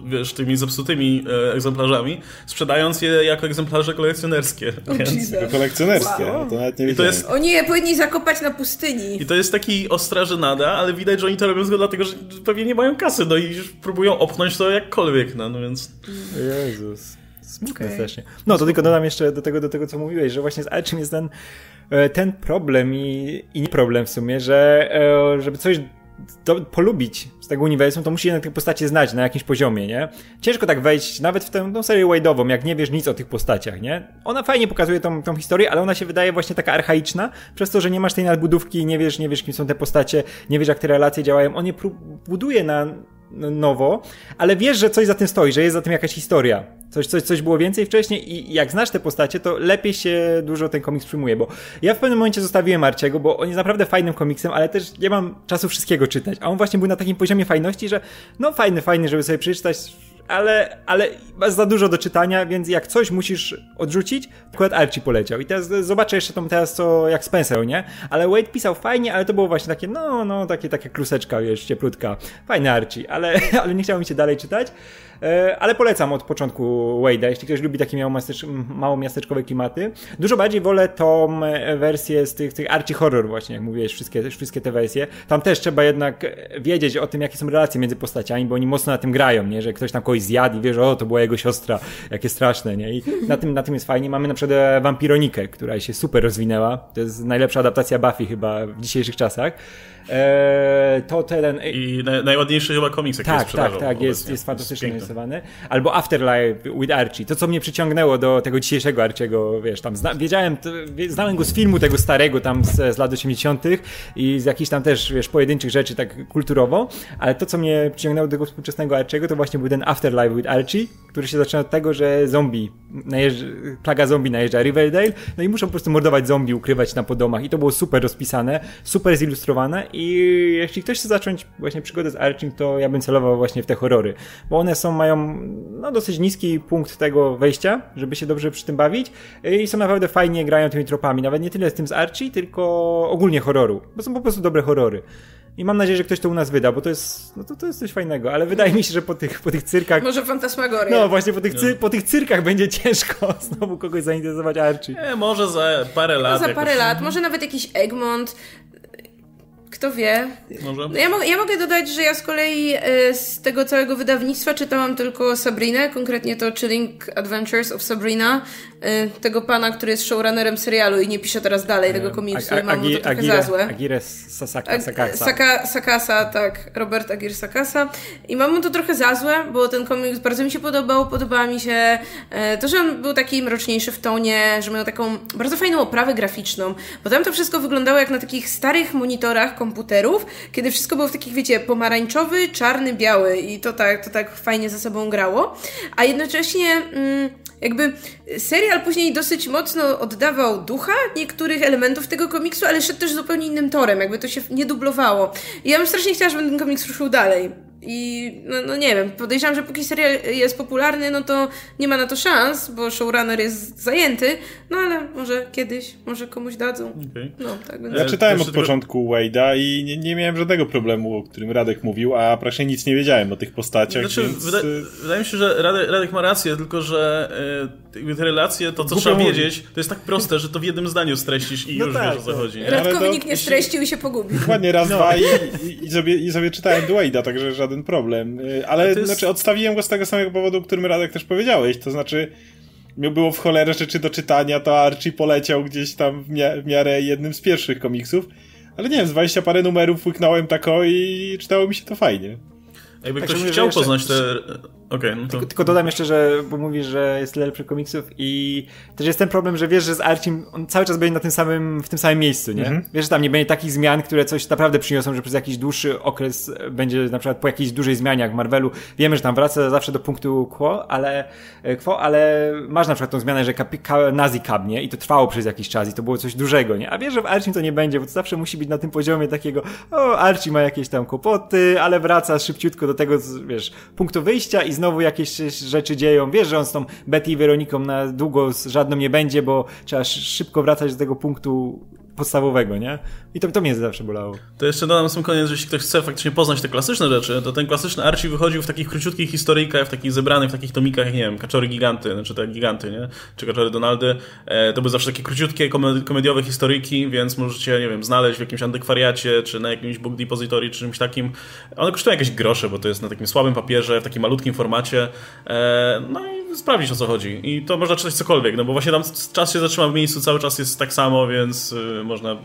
wiesz, tymi zepsutymi e, egzemplarzami, sprzedając je jako egzemplarze kolekcjonerskie. Oh, więc... Kolekcjonerskie, wow. to nawet nie I to jest... Oni je powinni zakopać na pustyni. I to jest taki ostra żenada, ale widać, że oni to robią tylko dlatego, że pewnie nie mają kasy, no i próbują opchnąć to jakkolwiek, no, no więc... Jezus. Smutne okay. strasznie. No to tylko dodam jeszcze do tego, do tego, co mówiłeś, że właśnie z Archim jest ten, e, ten problem i, i nie problem w sumie, że e, żeby coś do, polubić z tego uniwersum, to musi jednak tych postaci znać na jakimś poziomie, nie? Ciężko tak wejść nawet w tę tą serię Wade'ową, jak nie wiesz nic o tych postaciach, nie? Ona fajnie pokazuje tą, tą historię, ale ona się wydaje właśnie taka archaiczna, przez to, że nie masz tej nadbudówki, nie wiesz, nie wiesz kim są te postacie, nie wiesz jak te relacje działają. On je buduje na nowo, ale wiesz, że coś za tym stoi, że jest za tym jakaś historia. Coś, coś, coś było więcej wcześniej i jak znasz te postacie, to lepiej się dużo ten komiks przyjmuje, bo ja w pewnym momencie zostawiłem Arciego, bo on jest naprawdę fajnym komiksem, ale też nie mam czasu wszystkiego czytać, a on właśnie był na takim poziomie fajności, że no fajny, fajny, żeby sobie przeczytać ale, ale masz za dużo do czytania, więc jak coś musisz odrzucić, akurat Archie poleciał. I teraz zobaczę jeszcze tam teraz co, jak Spencer, nie? Ale Wade pisał fajnie, ale to było właśnie takie, no, no, takie, takie kluseczka, wiesz, cieplutka. Fajny Archie, ale, ale nie chciało mi się dalej czytać. E, ale polecam od początku Wade'a, jeśli ktoś lubi takie mało miasteczkowe klimaty. Dużo bardziej wolę tą wersję z tych, tych Archie Horror właśnie, jak mówiłeś, wszystkie, wszystkie te wersje. Tam też trzeba jednak wiedzieć o tym, jakie są relacje między postaciami, bo oni mocno na tym grają, nie? Że ktoś tam kogoś zjadł i wie, że o, to była jego siostra, jakie straszne, nie? I na tym, na tym jest fajnie. Mamy na przykład e, Vampironikę, która się super rozwinęła. To jest najlepsza adaptacja Buffy chyba w dzisiejszych czasach. Eee, to ten... I najładniejszy chyba komiks, jaki Tak, tak, tak, jest, jest fantastycznie narysowany. Albo Afterlife with Archie. To, co mnie przyciągnęło do tego dzisiejszego Archiego, wiesz, tam zna, wiedziałem, znałem go z filmu tego starego tam z, z lat 80. i z jakichś tam też, wiesz, pojedynczych rzeczy tak kulturowo, ale to, co mnie przyciągnęło do tego współczesnego Archiego, to właśnie był ten Afterlife with Archie, który się zaczyna od tego, że zombie, najeżdża, plaga zombie najeżdża Riverdale, no i muszą po prostu mordować zombie, ukrywać na podomach i to było super rozpisane, super zilustrowane i jeśli ktoś chce zacząć właśnie przygodę z Archim, to ja bym celował właśnie w te horrory, bo one są, mają no dosyć niski punkt tego wejścia, żeby się dobrze przy tym bawić i są naprawdę fajnie, grają tymi tropami, nawet nie tyle z tym z Archie, tylko ogólnie horroru, bo są po prostu dobre horrory. I mam nadzieję, że ktoś to u nas wyda, bo to jest, no to, to jest coś fajnego, ale wydaje mi się, że po tych, po tych cyrkach... Może fantasmagoria. No właśnie, po tych, cy, po tych cyrkach będzie ciężko znowu kogoś zainteresować Archie. Nie, może za parę lat. No za jakoś. parę lat, może nawet jakiś Egmont. Kto wie? Może? No ja, mo- ja mogę dodać, że ja z kolei e, z tego całego wydawnictwa czytałam tylko Sabrinę, konkretnie to Chilling Adventures of Sabrina, tego pana, który jest showrunnerem serialu i nie pisze teraz dalej tego komiksu i mam mu to trochę Agire, za złe. Agires Sasaka, Ag- Sakasa. Saka, Sakasa, tak, Robert Agir Sakasa. I mam mu to trochę za złe, bo ten komiks bardzo mi się podobał. Podobała mi się e, to, że on był taki mroczniejszy w tonie, że miał taką bardzo fajną oprawę graficzną, bo tam to wszystko wyglądało jak na takich starych monitorach komputerów, kiedy wszystko było w takich, wiecie, pomarańczowy, czarny, biały i to tak, to tak fajnie ze sobą grało. A jednocześnie... Mm, jakby serial później dosyć mocno oddawał ducha niektórych elementów tego komiksu, ale szedł też zupełnie innym torem, jakby to się nie dublowało. I ja bym strasznie chciała, żeby ten komiks ruszył dalej. I no, no nie wiem, podejrzewam, że póki serial jest popularny, no to nie ma na to szans, bo showrunner jest zajęty, no ale może kiedyś, może komuś dadzą. Okej. No, tak więc... Ja czytałem od początku Wade'a i nie, nie miałem żadnego problemu, o którym Radek mówił, a praktycznie nic nie wiedziałem o tych postaciach, Znaczy, więc... wyda y, wydaje mi się, że Radek, Radek ma rację, tylko że y, jakby te relacje, to co Głupio trzeba wiedzieć, to jest tak proste, że to w jednym zdaniu streścisz i No już tak, wiesz o co no. chodzi. Nie? Radkowi to- nikt nie streścił i się pogubił. Dokładnie raz, dwa i, i, i, sobie, i sobie czytałem do Wade'a, także żaden problem. Y, Ale to jest- znaczy odstawiłem go z tego samego powodu, o którym Radek też powiedziałeś, to znaczy mi było w cholerę rzeczy do czytania, to Archie poleciał gdzieś tam w, mia- w miarę jednym z pierwszych komiksów, ale nie wiem, z 20 parę numerów łyknąłem tako i czytało mi się to fajnie. Jakby Tak, ktoś chciał jeszcze- poznać te... Okej, no to... Tylko, tylko dodam jeszcze, że, bo mówisz, że jest tyle lepszych komiksów i też jest ten problem, że wiesz, że z Archim on cały czas będzie na tym samym, w tym samym miejscu, nie? Wiesz, że tam nie będzie takich zmian, które coś naprawdę przyniosą, że przez jakiś dłuższy okres będzie na przykład po jakiejś dużej zmianie jak w Marvelu. Wiemy, że tam wraca zawsze do punktu quo, ale, e, quo, ale masz na przykład tą zmianę, że kapi, ka, nazi kabnie i to trwało przez jakiś czas i to było coś dużego, nie? A wiesz, że w Archim to nie będzie, bo to zawsze musi być na tym poziomie takiego, o, Archie ma jakieś tam kłopoty, ale wraca szybciutko do tego, wiesz, punktu wyjścia i znowu jakieś rzeczy dzieją. Wiesz, że on z tą Betty i Weroniką na długo z żadną nie będzie, bo trzeba sz- szybko wracać do tego punktu podstawowego, nie? I to, to mnie zawsze bolało. To jeszcze dodam na sam koniec, że jeśli ktoś chce faktycznie poznać te klasyczne rzeczy, to ten klasyczny Archie wychodził w takich króciutkich historyjkach, w takich zebranych, w takich tomikach, nie wiem, Kaczory Giganty, znaczy te Giganty, nie? Czy Kaczory Donaldy. E, to były zawsze takie króciutkie, komediowe historyjki, więc możecie, nie wiem, znaleźć w jakimś antykwariacie, czy na jakimś book depository, czy czymś takim. One kosztują jakieś grosze, bo to jest na takim słabym papierze, w takim malutkim formacie. E, no i sprawdzić o co chodzi. I to można czytać cokolwiek, no bo właśnie tam czas się zatrzyma w miejscu, cały czas jest tak samo, więc y, można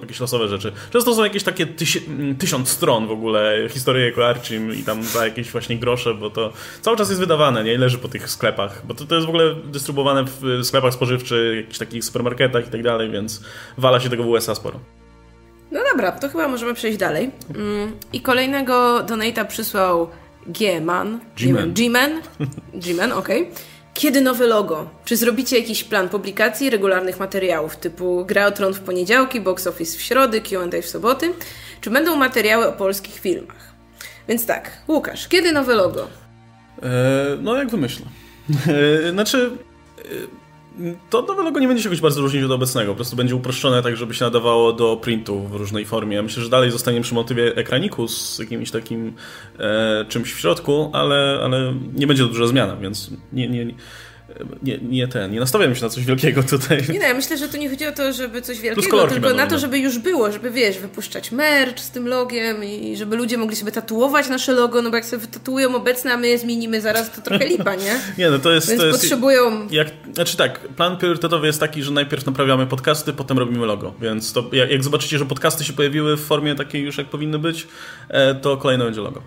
jakieś losowe rzeczy. Często są jakieś takie tysi- mm, tysiąc stron w ogóle historii Archim i tam za jakieś właśnie grosze, bo to cały czas jest wydawane, nie? I leży po tych sklepach, bo to, to jest w ogóle dystrybuowane w y, sklepach spożywczych, jakichś takich supermarketach i tak dalej, więc wala się tego w USA sporo. No dobra, to chyba możemy przejść dalej. Mm, I kolejnego donata przysłał G-Man. G-Man. G-Man. G-Man, okej. Kiedy nowe logo? Czy zrobicie jakiś plan publikacji regularnych materiałów typu Gra o Tron w poniedziałki, Box Office w środy, Q&A w soboty? Czy będą materiały o polskich filmach? Więc tak, Łukasz, kiedy nowe logo? E, no, jak wymyślę. E, znaczy, e, to nowe logo nie będzie się jakoś bardzo różnić od obecnego. Po prostu będzie uproszczone tak, żeby się nadawało do printu w różnej formie. Ja myślę, że dalej zostanie przy motywie ekraniku z jakimś takim e, czymś w środku, ale, ale nie będzie to duża zmiana, więc nie, nie, nie, nie ten, nie nastawiam się na coś wielkiego tutaj. Nie no, ja myślę, że tu nie chodzi o to, żeby coś wielkiego, tylko na to, inne. żeby już było, żeby wiesz, wypuszczać merch z tym logiem i żeby ludzie mogli sobie tatuować nasze logo, no bo jak sobie wytatuują obecne, a my je zmienimy zaraz, to trochę lipa, nie? Nie, no to jest... Więc to jest potrzebują Jak, znaczy tak, plan priorytetowy jest taki, że najpierw naprawiamy podcasty, potem robimy logo. Więc to jak, jak zobaczycie, że podcasty się pojawiły w formie takiej już jak powinny być, e, to kolejne będzie logo.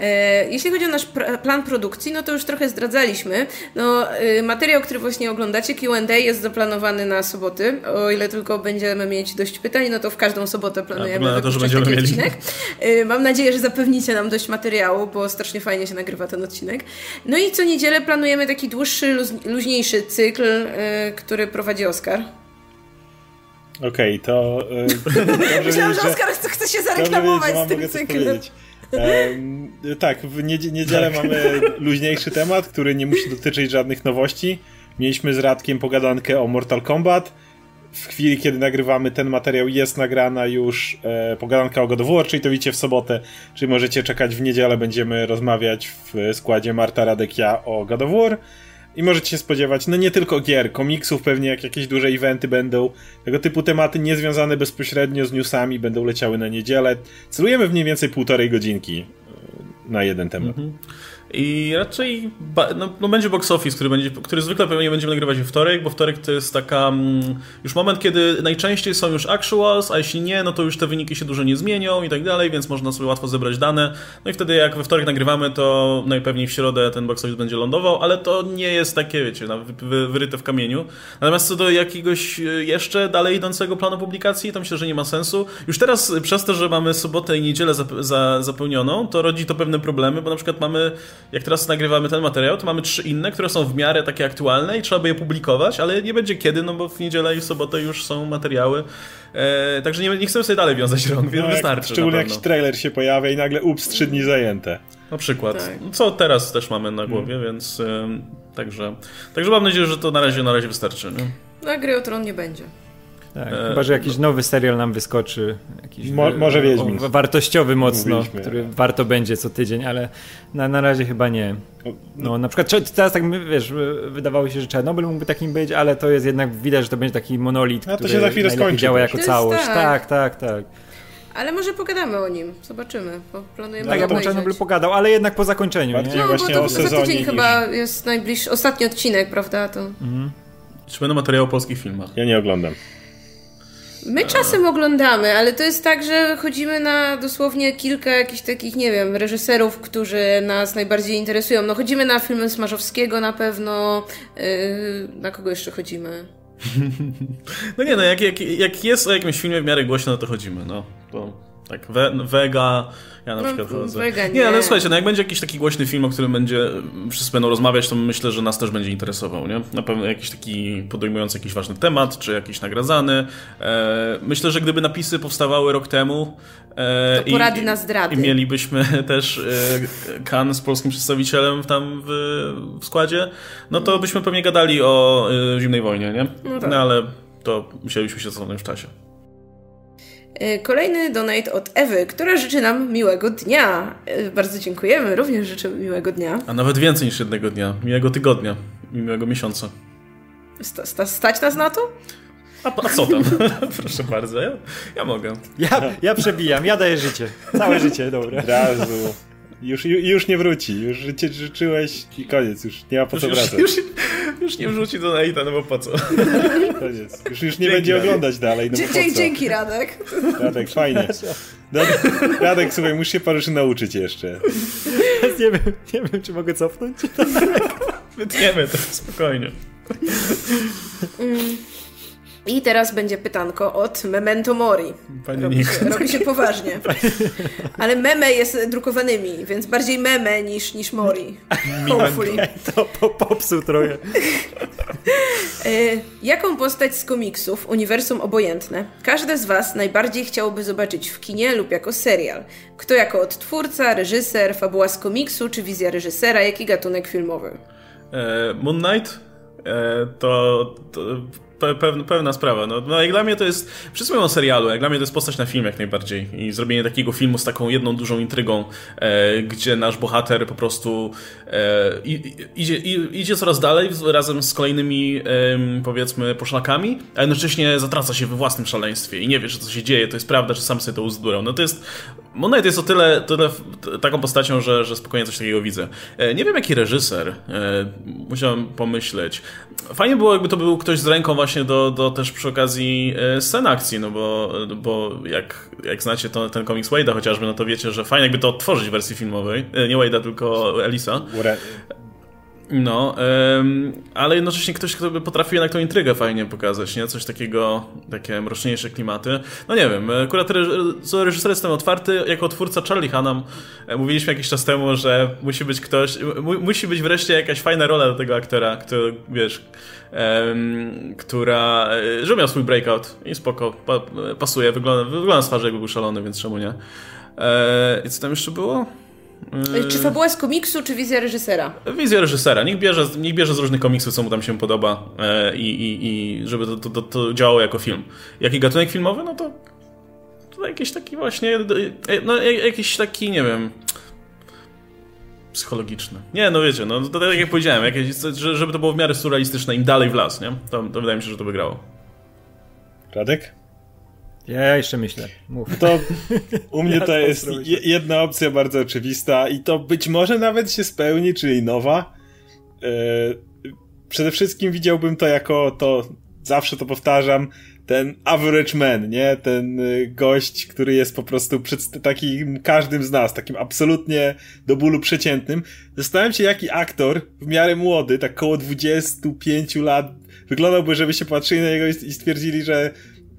E, jeśli chodzi o nasz plan produkcji, no to już trochę zdradzaliśmy. No, e, materiał, który właśnie oglądacie, Q&A jest zaplanowany na soboty. O ile tylko będziemy mieć dość pytań, no to w każdą sobotę planujemy A, to, że będziemy taki mieli. odcinek. E, mam nadzieję, że zapewnicie nam dość materiału, bo strasznie fajnie się nagrywa ten odcinek. No i co niedzielę planujemy taki dłuższy, luźniejszy cykl, który prowadzi Oskar. Okej, okay, to... Yy, Myślałam, że Oskar chce się zareklamować z tym cyklem. E, tak, w niedzielę mamy luźniejszy temat, który nie musi dotyczyć żadnych nowości. Mieliśmy z Radkiem pogadankę o Mortal Kombat. W chwili, kiedy nagrywamy ten materiał, jest nagrana już e, pogadanka o God of War, czyli to widzicie w sobotę, czyli możecie czekać w niedzielę, będziemy rozmawiać w składzie Marta Radek, ja o God of War. I możecie się spodziewać, no nie tylko gier, komiksów, pewnie jak jakieś duże eventy będą, tego typu tematy niezwiązane bezpośrednio z newsami będą leciały na niedzielę. Celujemy w mniej więcej półtorej godzinki e, na jeden temat. Mhm. I raczej no, no, będzie box office, który, będzie, który zwykle pewnie będziemy nagrywać w wtorek, bo wtorek to jest taka mm, już moment, kiedy najczęściej są już actuals, a jeśli nie, no to już te wyniki się dużo nie zmienią i tak dalej, więc można sobie łatwo zebrać dane. No i wtedy jak we wtorek nagrywamy, to najpewniej w środę ten box office będzie lądował, ale to nie jest takie, wiecie, wyryte w kamieniu. Natomiast co do jakiegoś e, jeszcze dalej idącego planu publikacji, to myślę, że nie ma sensu. Już teraz przez to, że mamy sobotę i niedzielę zapełnioną, to rodzi to pewne problemy, bo na przykład mamy jak teraz nagrywamy ten materiał, to mamy trzy inne, które są w miarę takie aktualne i trzeba by je publikować, ale nie będzie kiedy, no bo w niedzielę i sobotę już są materiały. E, także nie, nie chcemy sobie dalej wiązać rąk, więc no, wystarczy. Szczególnie jakiś trailer się pojawia i nagle ups, trzy dni zajęte. Na przykład. Tak. Co teraz też mamy na głowie, hmm. więc e, także, także mam nadzieję, że to na razie, na razie wystarczy. Nie? No, gry o tron nie będzie. Tak, e, chyba, że jakiś no. nowy serial nam wyskoczy. Jakiś Mo, może Wiedźmin. Wartościowy mocno, Mówiliśmy. który warto będzie co tydzień, ale na, na razie chyba nie. No, na przykład teraz tak, wiesz, wydawało się, że Czarnobyl mógłby takim być, ale to jest jednak, widać, że to będzie taki monolit, A to się za chwilę skończy. działa jako całość. Tak. tak, tak, tak. Ale może pogadamy o nim, zobaczymy, bo planujemy Tak, ja bym Czarnobyl pogadał, ale jednak po zakończeniu. Bardziej nie? No, właśnie bo to o sezonie tydzień niż... chyba jest najbliższy, ostatni odcinek, prawda? To... Mhm. Czy będą materiały o polskich filmach? Ja nie oglądam. My czasem oglądamy, ale to jest tak, że chodzimy na dosłownie kilka jakichś takich, nie wiem, reżyserów, którzy nas najbardziej interesują. No chodzimy na filmy Smarzowskiego na pewno. Yy, na kogo jeszcze chodzimy? No nie, no jak, jak, jak jest o jakimś filmie w miarę głośno, no to chodzimy, no. To tak, we, Vega, ja na no, przykład chodzę. Vega nie. nie, ale słuchajcie, no jak będzie jakiś taki głośny film, o którym będzie, wszyscy będą rozmawiać, to myślę, że nas też będzie interesował, nie? Na pewno jakiś taki podejmujący jakiś ważny temat, czy jakiś nagradzany. E, myślę, że gdyby napisy powstawały rok temu e, to porady i, na zdrady. i mielibyśmy też e, Kan z polskim przedstawicielem tam w, w, składzie, no to byśmy pewnie gadali o e, zimnej wojnie, nie? No, tak. no ale to musielibyśmy się cofnąć w czasie. E, kolejny donate od Ewy, która życzy nam miłego dnia. E, bardzo dziękujemy, również życzymy miłego dnia. A nawet więcej niż jednego dnia. Miłego tygodnia i miłego miesiąca. Sta, sta, stać nas na to? A, a co tam? Proszę bardzo, ja, ja mogę. Ja, ja przebijam, ja daję życie. Całe życie, dobra. Razu. Już, już nie wróci, już życie życzyłeś i koniec, już nie ma po co wracać. Już, już nie wrzuci do Naita, no bo po co? Koniec. Już, już nie dzięki, będzie Radek. oglądać dalej, no bo dzięki, dzięki Radek. Radek, fajnie. Radek, słuchaj, musisz się rzeczy nauczyć jeszcze. Nie wiem, nie wiem, czy mogę cofnąć. Wytniemy to, spokojnie. Mm. I teraz będzie pytanko od Memento Mori. Pani robi, się, robi się poważnie. Ale meme jest drukowanymi, więc bardziej meme niż, niż Mori. Hopefully. To po, popsuł trochę. E, jaką postać z komiksów, uniwersum obojętne, każde z Was najbardziej chciałoby zobaczyć w kinie lub jako serial? Kto jako odtwórca, reżyser, fabuła z komiksu czy wizja reżysera, jaki gatunek filmowy? E, Moon Knight? E, to, to pewna, pewna sprawa. No, no jak dla mnie to jest, wszyscy mówią o serialu, jak dla mnie to jest postać na film jak najbardziej i zrobienie takiego filmu z taką jedną dużą intrygą, e, gdzie nasz bohater po prostu e, idzie, idzie coraz dalej razem z kolejnymi e, powiedzmy poszlakami, a jednocześnie zatraca się we własnym szaleństwie i nie wie, że co się dzieje, to jest prawda, że sam sobie to uzdurał. No to jest, Monet jest o tyle, tyle taką postacią, że, że spokojnie coś takiego widzę. E, nie wiem jaki reżyser, e, musiałem pomyśleć. Fajnie było jakby to był ktoś z ręką właśnie właśnie do, do też przy okazji e, scen akcji, no bo, bo jak, jak znacie to, ten komiks Wade'a chociażby, no to wiecie, że fajnie jakby to odtworzyć w wersji filmowej. E, nie Wade'a, tylko Elisa. No, ym, ale jednocześnie ktoś, kto by potrafił jednak tą intrygę fajnie pokazać, nie? Coś takiego, takie mroczniejsze klimaty. No nie wiem, akurat co reżyser jestem otwarty, jako twórca Charlie Hanam mówiliśmy jakiś czas temu, że musi być ktoś, mu, musi być wreszcie jakaś fajna rola do tego aktora, który, wiesz, ym, która, że miał swój breakout i spoko, pa, pasuje, wygląda, wygląda z twarzy jakby był szalony, więc czemu nie? E, I co tam jeszcze było? Czy fabuła z komiksu, czy wizja reżysera? Wizja reżysera. Niech bierze, niech bierze z różnych komiksów, co mu tam się podoba e, i, i, i żeby to, to, to, działało jako film. Jaki gatunek filmowy? No to, to jakiś taki właśnie, e, no jakiś taki, nie wiem, psychologiczny. Nie, no wiecie, no to tak jak powiedziałem, jakieś, żeby to było w miarę surrealistyczne, im dalej w las, nie? To, to wydaje mi się, że to wygrało. Radek? Ja jeszcze myślę. Mów. To u mnie ja to jest jedna opcja bardzo oczywista i to być może nawet się spełni, czyli nowa. E, przede wszystkim widziałbym to jako to, zawsze to powtarzam, ten average man, nie? Ten e, gość, który jest po prostu przed takim każdym z nas, takim absolutnie do bólu przeciętnym. Zastanawiam się, jaki aktor w miarę młody, tak koło 25 lat, wyglądałby, żeby się patrzyli na niego i stwierdzili, że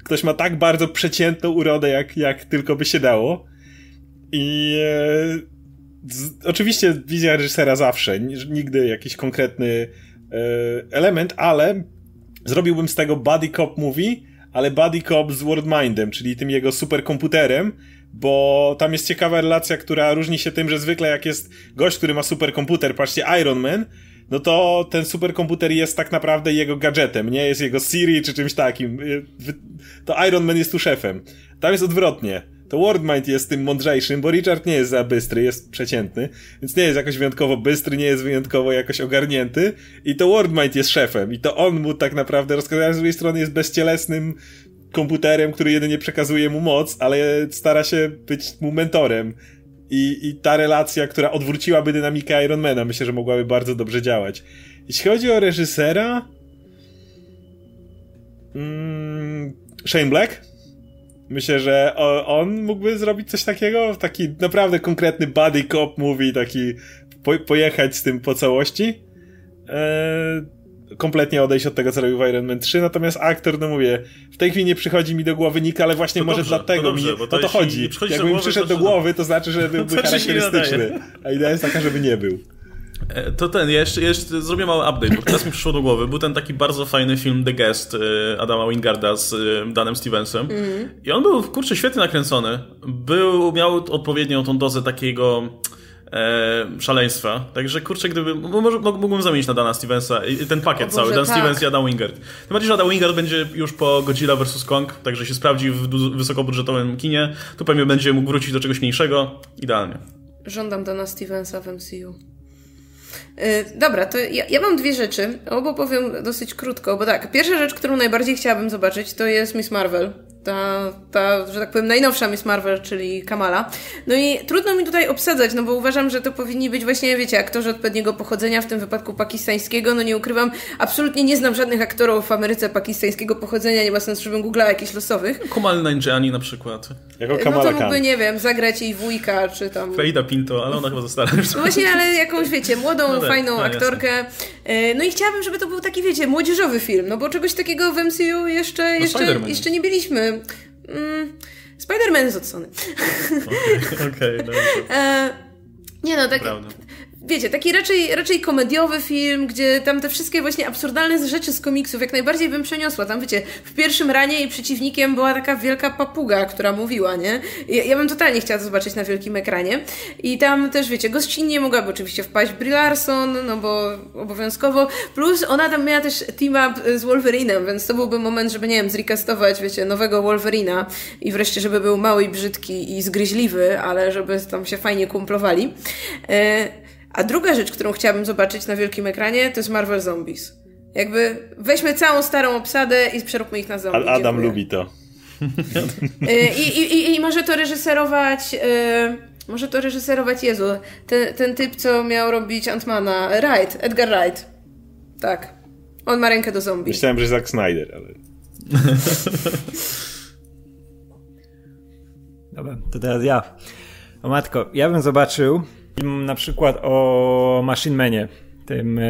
ktoś ma tak bardzo przeciętną urodę, jak, jak tylko by się dało. I e, z, oczywiście wizja reżysera zawsze, nigdy jakiś konkretny e, element, ale zrobiłbym z tego buddy cop movie, ale buddy cop z Worldmindem, czyli tym jego superkomputerem, bo tam jest ciekawa relacja, która różni się tym, że zwykle jak jest gość, który ma superkomputer, patrzcie Iron Man, no to ten superkomputer jest tak naprawdę jego gadżetem, nie jest jego Siri czy czymś takim. Y, to Iron Man jest tu szefem. Tam jest odwrotnie. To Wordmind jest tym mądrzejszym, bo Richard nie jest za bystry, jest przeciętny, więc nie jest jakoś wyjątkowo bystry, nie jest wyjątkowo jakoś ogarnięty i to Wordmind jest szefem i to on mu tak naprawdę rozkazuje, z drugiej strony jest bezcielesnym komputerem, który jedynie przekazuje mu moc, ale stara się być mu mentorem i, I ta relacja, która odwróciłaby dynamikę Ironmana, myślę, że mogłaby bardzo dobrze działać. Jeśli chodzi o reżysera. Mm, Shane Black. Myślę, że on mógłby zrobić coś takiego, taki naprawdę konkretny buddy cop movie, taki po, pojechać z tym po całości. Eee, kompletnie odejść od tego, co robił w Iron Man 3, natomiast aktor, no mówię, w tej chwili nie przychodzi mi do głowy nikt, ale właśnie to może dobrze, dlatego to dobrze, mi, to, to chodzi. Jakby mi przyszedł do głowy, to znaczy, że byłby charakterystyczny, a idea jest taka, żeby nie był. E, to ten, ja jeszcze, jeszcze zrobię mały update, bo teraz mi przyszło do głowy. Był ten taki bardzo fajny film The Guest e, Adama Wingarda z e, Danem Stevensem. Mm. I on był, kurczę, świetnie nakręcony. Był, miał odpowiednią tą dozę takiego e, szaleństwa. Także kurczę, gdyby. Może mógłbym zamienić na Dana Stevensa i ten pakiet cały, Dan tak. Stevens i Adam Wingard. Tym bardziej, że Adam Wingard będzie już po Godzilla vs. Kong, także się sprawdzi w wysokobudżetowym kinie. Tu pewnie będzie mógł wrócić do czegoś mniejszego. Idealnie. Żądam Dana Stevensa w MCU. E, dobra, to ja, ja, mam dwie rzeczy. Obo powiem dosyć krótko, bo tak, pierwsza rzecz, którą najbardziej chciałabym zobaczyć, to jest Miss Marvel ta, ta, że tak powiem, najnowsza Miss Marvel, czyli Kamala. No i trudno mi tutaj obsadzać, no bo uważam, że to powinni być właśnie, wiecie, aktorzy odpowiedniego pochodzenia, w tym wypadku pakistańskiego. No nie ukrywam, absolutnie nie znam żadnych aktorów w Ameryce pakistańskiego pochodzenia, nie ma sensu, żebym googlała jakichś losowych. Kumal Nanjiani na przykład. Jako Kamala No to mógłby, nie wiem, zagrać jej wujka, czy tam... Freida Pinto, ale ona chyba została. No właśnie, ale jakąś, wiecie, młodą, no tak, fajną no, aktorkę. E, no i chciałabym, żeby to był taki, wiecie, młodzieżowy film, no bo czegoś takiego w MCU jeszcze, no jeszcze, jeszcze nie byliśmy. Mm, Spider-Man jest od Sony. Okej, okay, okay, Nie no, tak... Prawda wiecie, taki raczej, raczej komediowy film, gdzie tam te wszystkie właśnie absurdalne rzeczy z komiksów jak najbardziej bym przeniosła. Tam, wiecie, w pierwszym ranie jej przeciwnikiem była taka wielka papuga, która mówiła, nie? Ja, ja bym totalnie chciała to zobaczyć na wielkim ekranie. I tam też, wiecie, gościnnie mogłaby oczywiście wpaść Brie Larson, no bo obowiązkowo. Plus ona tam miała też team-up z Wolverinem, więc to byłby moment, żeby, nie wiem, zrecastować, wiecie, nowego Wolverina i wreszcie, żeby był mały i brzydki i zgryźliwy, ale żeby tam się fajnie kumplowali. E a druga rzecz, którą chciałabym zobaczyć na wielkim ekranie, to jest Marvel Zombies. Jakby weźmy całą starą obsadę i przeróbmy ich na zombie. Adam Dziękuję. lubi to. Y, I, i, I może to reżyserować. Yy, może to reżyserować Jezu. Ten, ten typ, co miał robić Antmana. Wright, Edgar Wright. Tak. On ma rękę do zombie. Myślałem, że Zack Snyder, ale... Dobra, to teraz ja. O matko, ja bym zobaczył film na przykład o Machine Manie, tym, e,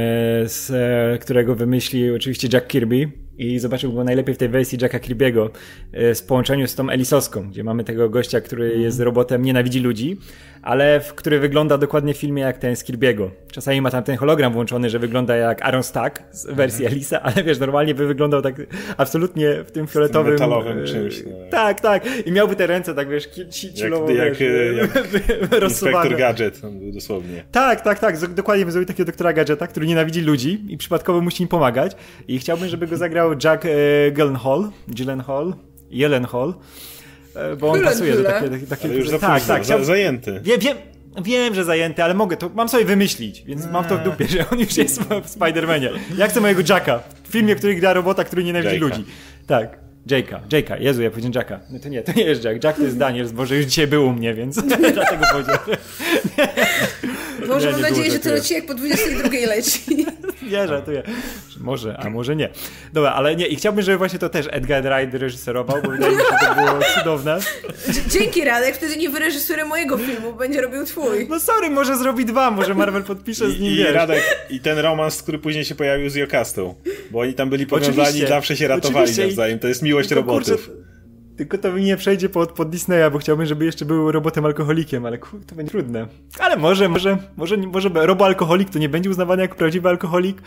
z, e, którego wymyślił oczywiście Jack Kirby i zobaczył go najlepiej w tej wersji Jacka Kirby'ego e, w połączeniu z tą Elisowską, gdzie mamy tego gościa, który jest robotem, nienawidzi ludzi, ale w, który wygląda dokładnie w filmie jak ten z Kirby'ego. Czasami ma tam ten hologram włączony, że wygląda jak Aaron Stack z wersji Elisa, ale wiesz, normalnie by wyglądał tak absolutnie w tym fioletowym... metalowym e, czymś, no. Tak, tak. I miałby te ręce tak, wiesz, ki- ci- Jak, ciulowo, jak, wiesz, jak rozsuwane. Inspektor Gadget, był dosłownie. Tak, tak, tak. Dokładnie bym zrobił takiego doktora Gadgeta, który nienawidzi ludzi i przypadkowo musi im pomagać. I chciałbym, żeby go zagrał Jack e, Gyllenhaal, Gyllenhaal, Jelenhall, e, bo on Hule, pasuje do hule. takie, takie, takie Ale już za tak, późno, tak, chciał- zajęty. Wiem, wiem, wiem, że zajęty, ale mogę, to mam sobie wymyślić, więc mam to w dupie, że on już jest w Spider-Manie. Ja chcę mojego Jacka w filmie, który gra robota, który nienawidzi Jake'a. ludzi. Tak. Jake'a, Jake'a, Jezu, ja powiedziałem Jacka. No to nie, to nie jest Jack. Jack to jest Daniel, bo że już dzisiaj był u mnie, więc dlatego powiedziałem. Boże, mam nadzieję, że ten takiego. odcinek po 22 leci. Nie, żartuję. Może, a może nie. Dobra, ale nie. I chciałbym, żeby właśnie to też Edgar Wright reżyserował, bo wydaje mi się, że to było cudowne. Dzięki Radek, wtedy nie wyreżyseruje mojego filmu, będzie robił twój. No sorry, może zrobi dwa, może Marvel podpisze z nim, I, i. Radek, i ten romans, który później się pojawił z Jokastą. Bo oni tam byli powiązani Oczywiście. i zawsze się ratowali Oczywiście. nawzajem. To jest miłość Tylko, robotów. kurczę, Tylko to mi nie przejdzie pod, pod Disneya, bo chciałbym, żeby jeszcze był robotem alkoholikiem, ale kur, to będzie trudne. Ale może, może, może, może roboalkoholik to nie będzie uznawany jako prawdziwy alkoholik.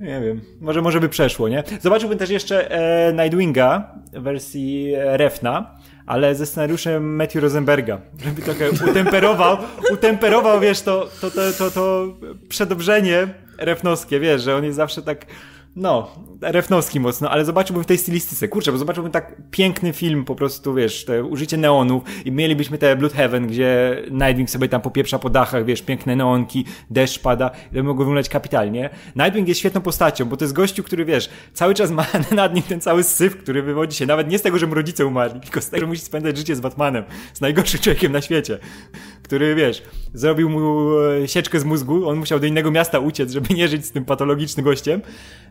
Nie wiem, może, może by przeszło, nie? Zobaczyłbym też jeszcze e, Nightwinga w wersji e, Refna, ale ze scenariuszem Matthew Rosenberga, żeby trochę utemperował, utemperował, wiesz, to, to, to, to, to przedobrzenie refnowskie, wiesz, że on jest zawsze tak, no, refnowski mocno, ale zobaczyłbym w tej stylistyce, kurczę, bo zobaczyłbym tak piękny film, po prostu, wiesz, te użycie neonów i mielibyśmy te Blood Heaven, gdzie Nightwing sobie tam popieprza po dachach, wiesz, piękne neonki, deszcz pada, to mogło wyglądać kapitalnie. Nightwing jest świetną postacią, bo to jest gościu, który, wiesz, cały czas ma nad nim ten cały syf, który wywodzi się nawet nie z tego, że mu rodzice umarli, tylko z tego, że musi spędzać życie z Batmanem, z najgorszym człowiekiem na świecie, który, wiesz, zrobił mu e, sieczkę z mózgu, on musiał do innego miasta uciec, żeby nie żyć z tym patologicznym gościem.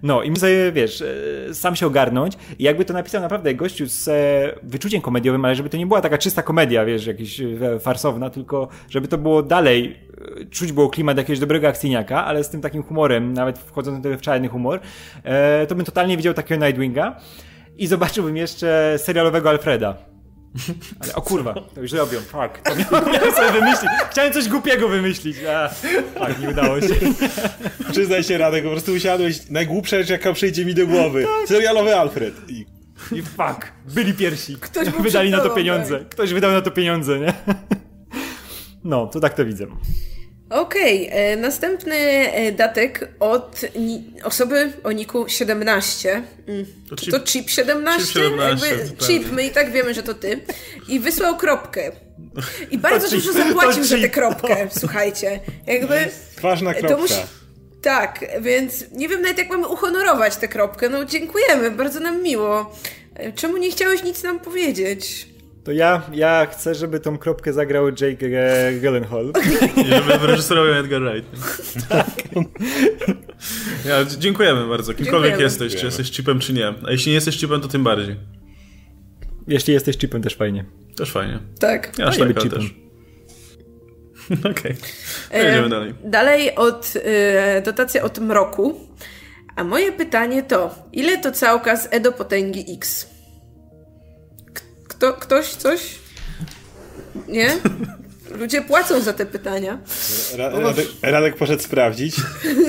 No i sobie, wiesz, e, sam się ogarnąć i jakby to napisał naprawdę gościu z e, wyczuciem komediowym, ale żeby to nie była taka czysta komedia, wiesz, jakaś e, farsowna, tylko żeby to było dalej, czuć było klimat jakiegoś dobrego akcyjniaka, ale z tym takim humorem, nawet wchodzącym w czarny humor, to bym totalnie widział takiego Nightwinga i zobaczyłbym jeszcze serialowego Alfreda. Ale o kurwa, to już robią, fuck. To miałem, sobie wymyślić. Chciałem coś głupiego wymyślić. A, fuck, nie udało się. Przyznaj się, Radek, po prostu usiadłeś. Najgłupsza rzecz, jaka przyjdzie mi do głowy. Serialowy Alfred. I I fuck, byli pierwsi. Ktoś Wydali na to pieniądze. Ktoś wydał na to pieniądze, nie? No, to tak to widzę. Okej, e, następny e, datek od osoby o niku 17. Mm. To chip- to chip 17? chip 17, Jakby chip, my i tak wiemy, że to ty. I wysłał kropkę. I bardzo To dużo chip, zapłacił za tę kropkę, słuchajcie. Jakby... To kropka. musi... Tak, więc nie wiem nawet jak mamy uhonorować tę kropkę. No dziękujemy, bardzo nam miło. E, Czemu nie chciałeś nic nam powiedzieć? To ja, ja chcę, żeby tą kropkę zagrał Jake e, Gyllenhaal. I żeby wyreżyserował Edgar Wright. Ja, d- dziękujemy bardzo, kimkolwiek Dziękujemy. jesteś, czy jesteś chipem, czy nie. A jeśli nie jesteś chipem, to tym bardziej. Jeśli jesteś chipem, też fajnie. Też fajnie. Tak. Ja Fajnie tak, być chipem. też. Okej. E, Jedziemy dalej. Dalej od e, dotacja od mroku. A moje pytanie to, ile to całka z E do potęgi X? Kto, ktoś coś? Nie? Ludzie płacą za te pytania. Ra Radek, Radek poszedł sprawdzić.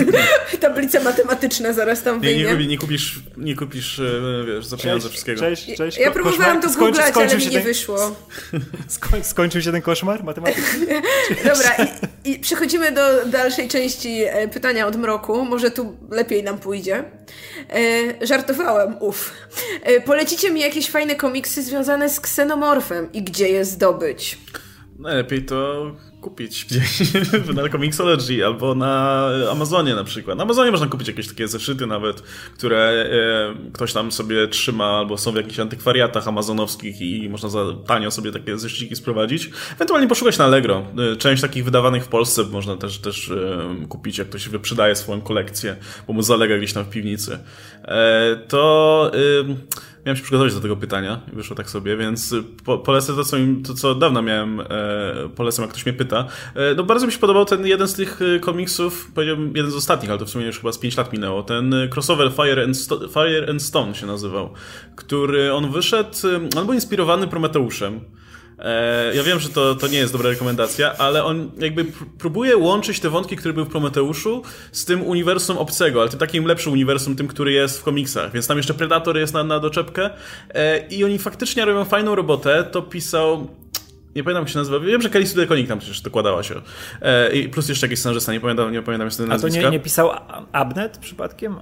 Tablice matematyczne zaraz tam Nie, nie, wyjdzie. kupi, nie kupisz, nie kupisz, e, wiesz, za pieniądze wszystkiego. Cześć, cześć. Ja próbowałam to skończy- googlać, skończył ale mi się nie ten- wyszło. Skoń, skończył się ten koszmar matematyczny? Dobra, i, i przechodzimy do dalszej części e, pytania od mroku. Może tu lepiej nam pójdzie. E, żartowałem, uff. E, polecicie mi jakieś fajne komiksy związane z ksenomorfem i gdzie je zdobyć? Najlepiej to kupić gdzieś na Comixology albo na Amazonie na przykład. Na Amazonie można kupić jakieś takie zeszyty nawet, które e, ktoś tam sobie trzyma albo są w jakichś antykwariatach amazonowskich i można za tanio sobie takie zeszyciki sprowadzić. Ewentualnie poszukać na Allegro. E, część takich wydawanych w Polsce można też, też e, kupić, jak ktoś wyprzedaje swoją kolekcję, bo mu zalega gdzieś tam w piwnicy. E, to... Miałem się przygotować do tego pytania i wyszło tak sobie, więc po, polecę to co, to, co od dawna miałem, e, polecam, jak ktoś mnie pyta. E, no bardzo mi się podobał ten jeden z tych e, komiksów, powiedziałbym jeden z ostatnich, ale to w sumie już chyba z 5 lat minęło, ten e, crossover Fire and, Sto Fire and Stone się nazywał, który on wyszedł, e, on był inspirowany Prometeuszem. E, ja wiem, że to, to nie jest dobra rekomendacja, ale on jakby próbuje łączyć te wątki, które były w Prometeuszu z tym uniwersum obcego, ale tym takim lepszym uniwersum, tym, który jest w komiksach. Więc tam jeszcze Predator jest na, na doczepkę e, i oni faktycznie robią fajną robotę. To pisał nie pamiętam jak się nazywa. Wiem, że Kelly Sudekonik tam przecież dokładała się. E, I plus jeszcze jakiś scenarzysta, nie pamiętam, nie pamiętam jeszcze nazwiska. A to nie, nie pisał Abnet przypadkiem?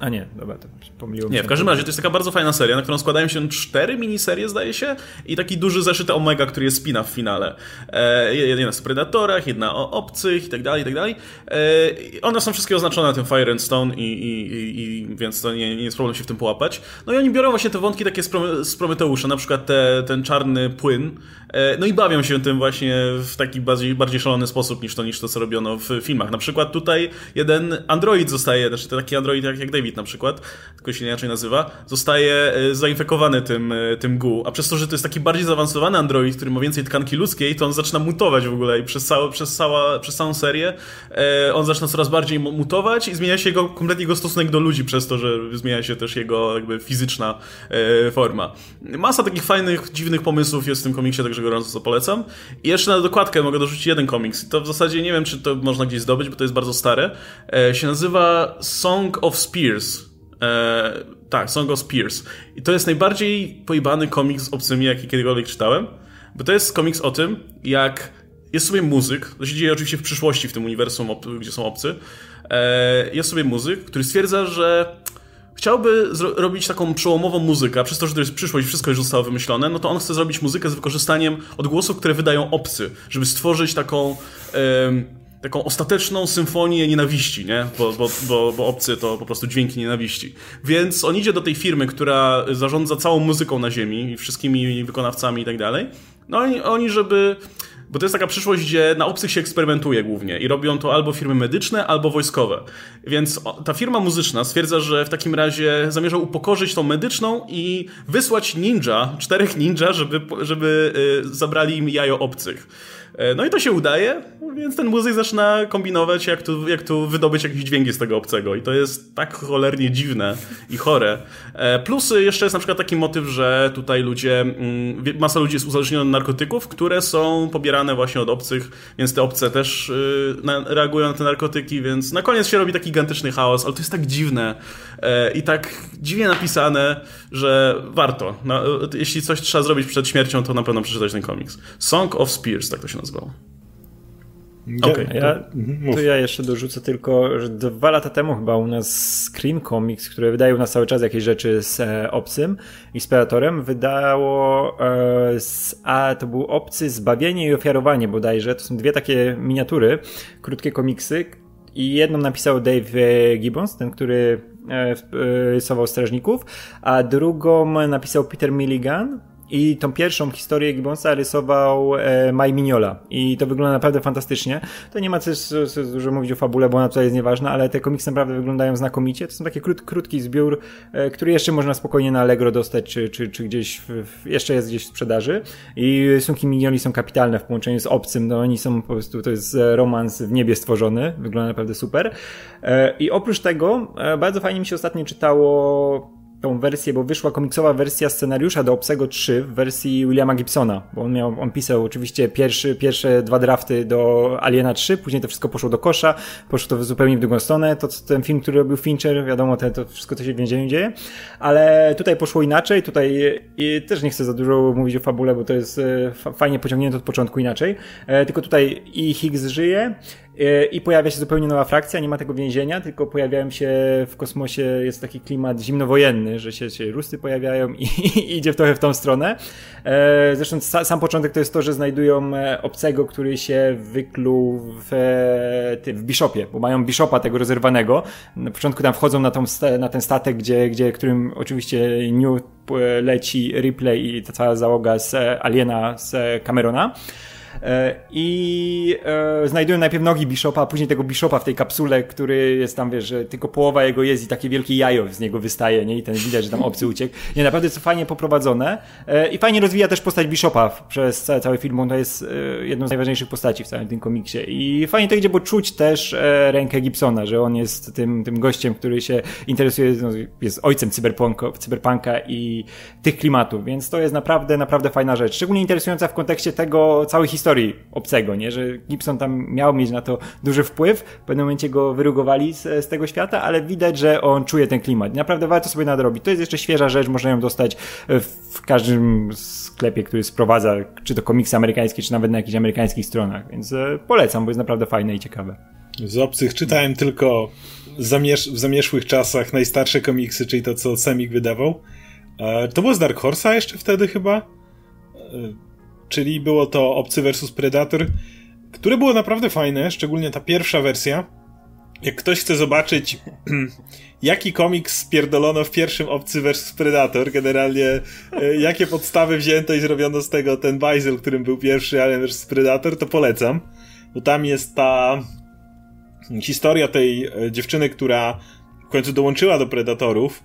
A nie, dobra, to pomyliłem. Nie, w każdym razie to jest taka bardzo fajna seria, na którą składają się cztery miniserie, zdaje się, i taki duży zeszyt Omega, który jest spina w finale. E, jedna z Predatorach, jedna o obcych i tak dalej, i tak dalej. E, one są wszystkie oznaczone na tym Fire and Stone i, i, i, i więc to nie, nie, jest problem się w tym połapać. No i oni biorą właśnie te wątki takie z, Prome, z Prometeusza, na przykład te, ten czarny płyn, e, no i bawią się tym właśnie w taki bardziej, bardziej szalony sposób niż to, niż to, co robiono w filmach. Na przykład tutaj jeden android zostaje, znaczy taki android jak, jak David na przykład, tylko się inaczej nazywa, zostaje e, zainfekowany tym, e, tym GU, a przez to, że to jest taki bardziej zaawansowany android, który ma więcej tkanki ludzkiej, to on zaczyna mutować w ogóle i przez, całe, przez, cała, przez całą serię e, on zaczyna coraz bardziej mutować i zmienia się jego, kompletnie jego stosunek do ludzi przez to, że zmienia się też jego jakby fizyczna forma. Masa takich fajnych, dziwnych pomysłów jest w tym komiksie, także gorąco polecam. I jeszcze na dokładkę mogę dorzucić jeden komiks. To w zasadzie nie wiem, czy to można gdzieś zdobyć, bo to jest bardzo stare. się nazywa Song of Spears Spears. E, tak, Song of Spears. I to jest najbardziej pojebany komiks z obcymi, jaki kiedykolwiek czytałem, bo to jest komiks o tym, jak jest sobie muzyk, to się dzieje oczywiście w przyszłości w tym uniwersum, gdzie są obcy, e, jest sobie muzyk, który stwierdza, że chciałby robić taką przełomową muzykę, a przez to, że to jest przyszłość, wszystko już zostało wymyślone, no to on chce zrobić muzykę z wykorzystaniem odgłosów, które wydają obcy, żeby stworzyć taką taką ostateczną symfonię nienawiści, nie? Bo, bo, bo, bo obcy to po prostu dźwięki nienawiści. Więc on idzie do tej firmy, która zarządza całą muzyką na ziemi i wszystkimi wykonawcami i tak dalej. No oni, oni żeby... Bo to jest taka przyszłość, gdzie na obcych się eksperymentuje głównie i robią to albo firmy medyczne, albo wojskowe. Więc ta firma muzyczna stwierdza, że w takim razie zamierza upokorzyć tą medyczną i wysłać ninja, czterech ninja, żeby, żeby y, zabrali im jajo obcych. E, no i to się udaje, więc ten muzyk zaczyna kombinować, jak tu, jak tu wydobyć jakieś dźwięki z tego obcego. I to jest tak cholernie dziwne i chore. E, plus jeszcze jest na przykład taki motyw, że tutaj ludzie, mm, masa ludzi jest uzależniona od narkotyków, które są pobierane właśnie od obcych, więc te obce też y, reagują na te narkotyki, więc na koniec się robi taki gigantyczny chaos, ale to jest tak dziwne i tak dziwnie napisane, że warto. No, jeśli coś trzeba zrobić przed śmiercią, to na pewno przeczytać ten komiks. Song of Spears, tak to się nazywało. Okay, ja, mhm, to ja jeszcze dorzucę tylko, że dwa lata temu chyba u nas Screen Comics, które wydaje u nas cały czas jakieś rzeczy z e, Obcym Predatorem, wydało e, z, a to był Obcy Zbawienie i Ofiarowanie bodajże. To są dwie takie miniatury, krótkie komiksy i jedną napisał Dave Gibbons, ten, który e, rysował Strażników, a drugą napisał Peter Milligan, i tą pierwszą historię Gibbonsa rysował e, Maj Mignola. I to wygląda naprawdę fantastycznie. To nie ma coś dużo mówić o fabule, bo ona tutaj jest nieważna, ale te komiksy naprawdę wyglądają znakomicie. To są taki krót, krótki zbiór, e, który jeszcze można spokojnie na Allegro dostać, czy, czy, czy gdzieś, w, jeszcze jest gdzieś w sprzedaży. I rysunki Mignoli są kapitalne w połączeniu z obcym. No oni są po prostu, to jest romans w niebie stworzony. Wygląda naprawdę super. E, I oprócz tego, e, bardzo fajnie mi się ostatnio czytało tą wersję, bo wyszła komiksowa wersja scenariusza do Obsego 3 w wersji Williama Gibsona, bo on miał, on pisał oczywiście pierwszy, pierwsze dwa drafty do Aliena 3, później to wszystko poszło do kosza, poszło to zupełnie w drugą stronę, to ten film, który robił Fincher, wiadomo, te, to wszystko to się w więzieniu dzieje, ale tutaj poszło inaczej, tutaj też nie chcę za dużo mówić o fabule, bo to jest e, fajnie pociągnięte od początku inaczej, e, tylko tutaj i Higgs żyje, E, i pojawia się zupełnie nowa frakcja, nie ma tego więzienia, tylko pojawiają się w kosmosie, jest taki klimat zimnowojenny, fajny, że się, się rusty pojawiają i, i idzie trochę w tą stronę. E, zresztą sa, sam początek to jest to, że znajdują e, obcego, który się wykluł w, e, w Bishopie, bo mają Bishopa tego rozerwanego. Na początku tam wchodzą na, tą, na ten statek, gdzie, gdzie, którym oczywiście New leci Ripley i ta cała załoga z Aliena, z Camerona. E, I e, znajdują najpierw nogi Bishopa, a później tego Bishopa w tej kapsule, który jest tam, wiesz, że tylko połowa jego jest i takie wielkie jajo z niego wystaje, nie? I ten widać, że tam obcy uciekł. Nie, naprawdę jest fajnie poprowadzone e, i fajnie rozwija też postać Bishopa przez cały, cały film, on to jest jedną z najważniejszych postaci w całym tym komiksie. I fajnie to idzie, bo czuć też rękę Gibsona, że on jest tym, tym gościem, który się interesuje, no, jest ojcem cyberpunka, cyberpunka i tych klimatów, więc to jest naprawdę, naprawdę fajna rzecz. Szczególnie interesująca w kontekście tego całej historii historii obcego, nie? Że Gibson tam miał mieć na to duży wpływ, w pewnym momencie go wyrugowali z, z tego świata, ale widać, że on czuje ten klimat. Naprawdę warto sobie nadrobić. To jest jeszcze świeża rzecz, można ją dostać w każdym sklepie, który sprowadza, czy to komiksy amerykańskie, czy nawet na jakichś amerykańskich stronach, więc e, polecam, bo jest naprawdę fajne i ciekawe. Z obcych czytałem tylko w zamieszłych czasach najstarsze komiksy, czyli to, co Semik wydawał. E, to było z Dark Horse'a jeszcze wtedy chyba? Czyli było to Obcy vs Predator, które było naprawdę fajne, szczególnie ta pierwsza wersja. Jak ktoś chce zobaczyć, jaki komiks spierdolono w pierwszym Obcy vs Predator, generalnie e, jakie podstawy wzięto i zrobiono z tego ten bajzel, którym był pierwszy Alien vs Predator, to polecam. Bo tam jest ta historia tej e, dziewczyny, która w końcu dołączyła do Predatorów.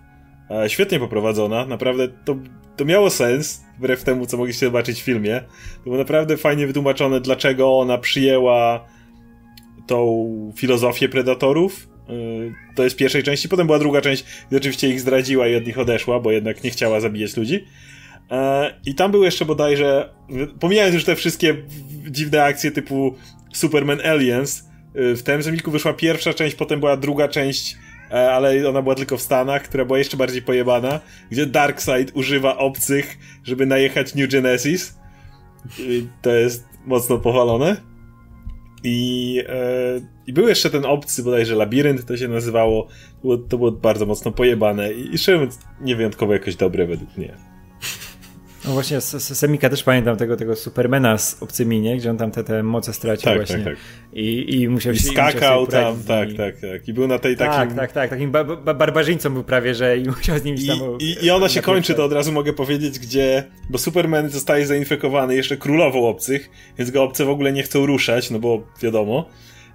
E, świetnie poprowadzona, naprawdę to to miało sens, wbrew temu, co mogliście zobaczyć w filmie. To było naprawdę fajnie wytłumaczone, dlaczego ona przyjęła tą filozofię predatorów. Y, to jest pierwszej części, potem była druga część, gdzie oczywiście ich zdradziła i od nich odeszła, bo jednak nie chciała zabijać ludzi. E, I tam był jeszcze bodajże, pomijając już te wszystkie dziwne akcje typu Superman Aliens, w tym zamiku wyszła pierwsza część, potem była druga część E, ale ona była tylko w Stanach, która była jeszcze bardziej pojebana, gdzie Darkseid używa obcych, żeby najechać New Genesis. I to jest mocno powalone. I, e, I był jeszcze ten obcy, bodajże Labirynt to się nazywało. To było, to było bardzo mocno pojebane i, i szczerze mówiąc, niewyjątkowo jakoś dobre według mnie. No właśnie, z Semika też pamiętam tego, tego Supermana z obcymi, nie? Gdzie on tam te, te moce stracił tak, właśnie. Tak, tak. I, i musiał I się skakał musiał tam, tak, i... tak, tak. I był na tej tak, takim... Tak, tak, tak. Takim ba ba barbarzyńcą był prawie, że i musiał z nim I, tam... I, I ona się kończy, to od razu mogę powiedzieć, gdzie... Bo Superman zostaje zainfekowany jeszcze królową obcych, więc go obce w ogóle nie chcą ruszać, no bo wiadomo.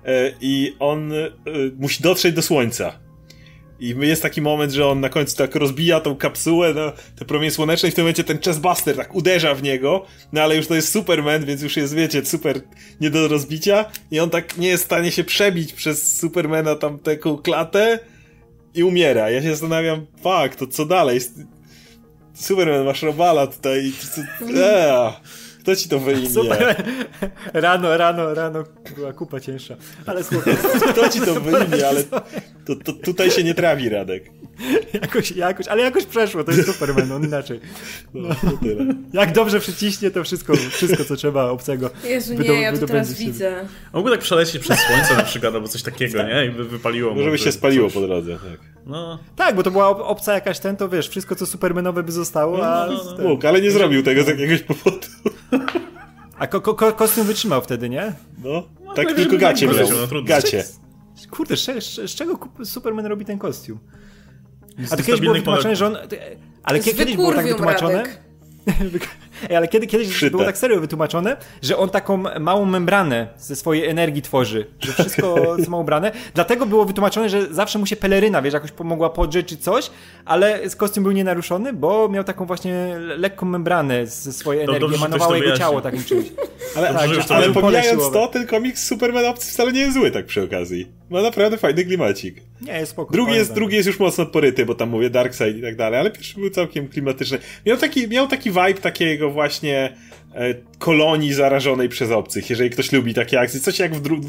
E, I on e, musi dotrzeć do słońca i jest taki moment, że on na końcu tak rozbija tą kapsułę na te promienie słoneczne i w tym momencie ten chestbuster tak uderza w niego, no ale już to jest Superman, więc już jest, wiecie, super nie do rozbicia i on tak nie jest w stanie się przebić przez Supermana tam taką klatę i umiera. Ja się zastanawiam, fuck, to co dalej? Superman, masz robala tutaj. Eee. Kto ci to wyimie? Super. Rano, rano, rano była kupa cięższa. Ale słuchaj. Kto ci to wyimie, ale to, to, tutaj się nie trawi, Radek. Jakoś, jakoś, ale jakoś przeszło, to jest Superman, on inaczej. No, no tyle. Jak dobrze przyciśnie to wszystko, wszystko co trzeba obcego. Jezu, nie, ja to teraz widzę. Mógłby tak przelecieć przez słońce na przykład, albo coś takiego, tak. nie? I by wypaliło Może by się spaliło coś. po drodze, tak. No. Tak, bo to była obca jakaś ten, to wiesz, wszystko co Supermanowe by zostało, a... No, no, no. Mógł, ale nie zrobił tego z jakiegoś powodu. A ko ko kostium wytrzymał wtedy, nie? No, no tak tylko gacie miał. No, gacie. Kurde, z, z, z czego Superman robi ten kostium? A to kiedyś było wytłumaczone, że on... Ale kiedyś było tak wytłumaczone... Ej, ale kiedy, kiedyś Szyte. było tak serio wytłumaczone, że on taką małą membranę ze swojej energii tworzy, że wszystko co ma ubrane. Dlatego było wytłumaczone, że zawsze mu się peleryna, wiesz, jakoś pomogła podrzeć czy coś, ale kostium był nienaruszony, bo miał taką właśnie lekką membranę ze swojej energii, dobrze, emanowało jego ciało takim czymś. Ale, tak, ale pomijając to, ten komiks Superman Obcy wcale nie jest zły tak przy okazji. Ma naprawdę fajny klimacik. Nie, jest spoko. Drugi jest, drugi jest już mocno poryty, bo tam mówię Darkseid i tak dalej, ale pierwszy był całkiem klimatyczny. Miał taki, miał taki vibe takiego właśnie e, kolonii zarażonej przez obcych, jeżeli ktoś lubi takie akcje. Coś jak w, dru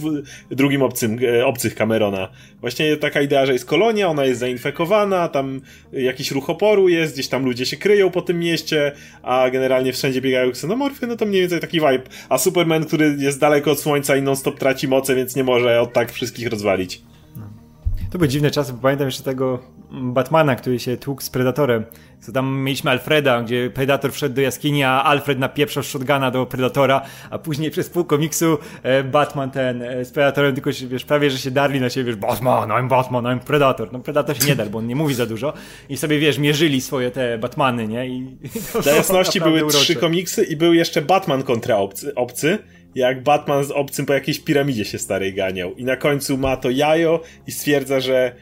w drugim obcym, e, obcych Camerona. Właśnie taka idea, że jest kolonia, ona jest zainfekowana, tam jakiś ruch oporu jest, gdzieś tam ludzie się kryją po tym mieście, a generalnie wszędzie biegają ksenomorfy, no to mniej więcej taki vibe. A Superman, który jest daleko od słońca i non-stop traci moce, więc nie może od tak wszystkich rozwalić. To były dziwne czasy, bo pamiętam jeszcze tego Batmana, który się tłukł z Predatorem. Co tam mieliśmy Alfreda, gdzie Predator wszedł do jaskini, a Alfred napieprzał shotguna do Predatora, a później przez pół komiksu e, Batman ten e, z Predatorem tylko się, wiesz, prawie, że się darli na siebie, wiesz, Batman, I'm Batman, I'm Predator. No Predator się nie dar, bo on nie mówi za dużo i sobie, wiesz, mierzyli swoje te Batmany, nie? I, i Dla jasności były trzy komiksy i był jeszcze Batman kontra obcy, obcy jak Batman z obcym po jakiejś piramidzie się starej ganiał. I na końcu ma to jajo i stwierdza, że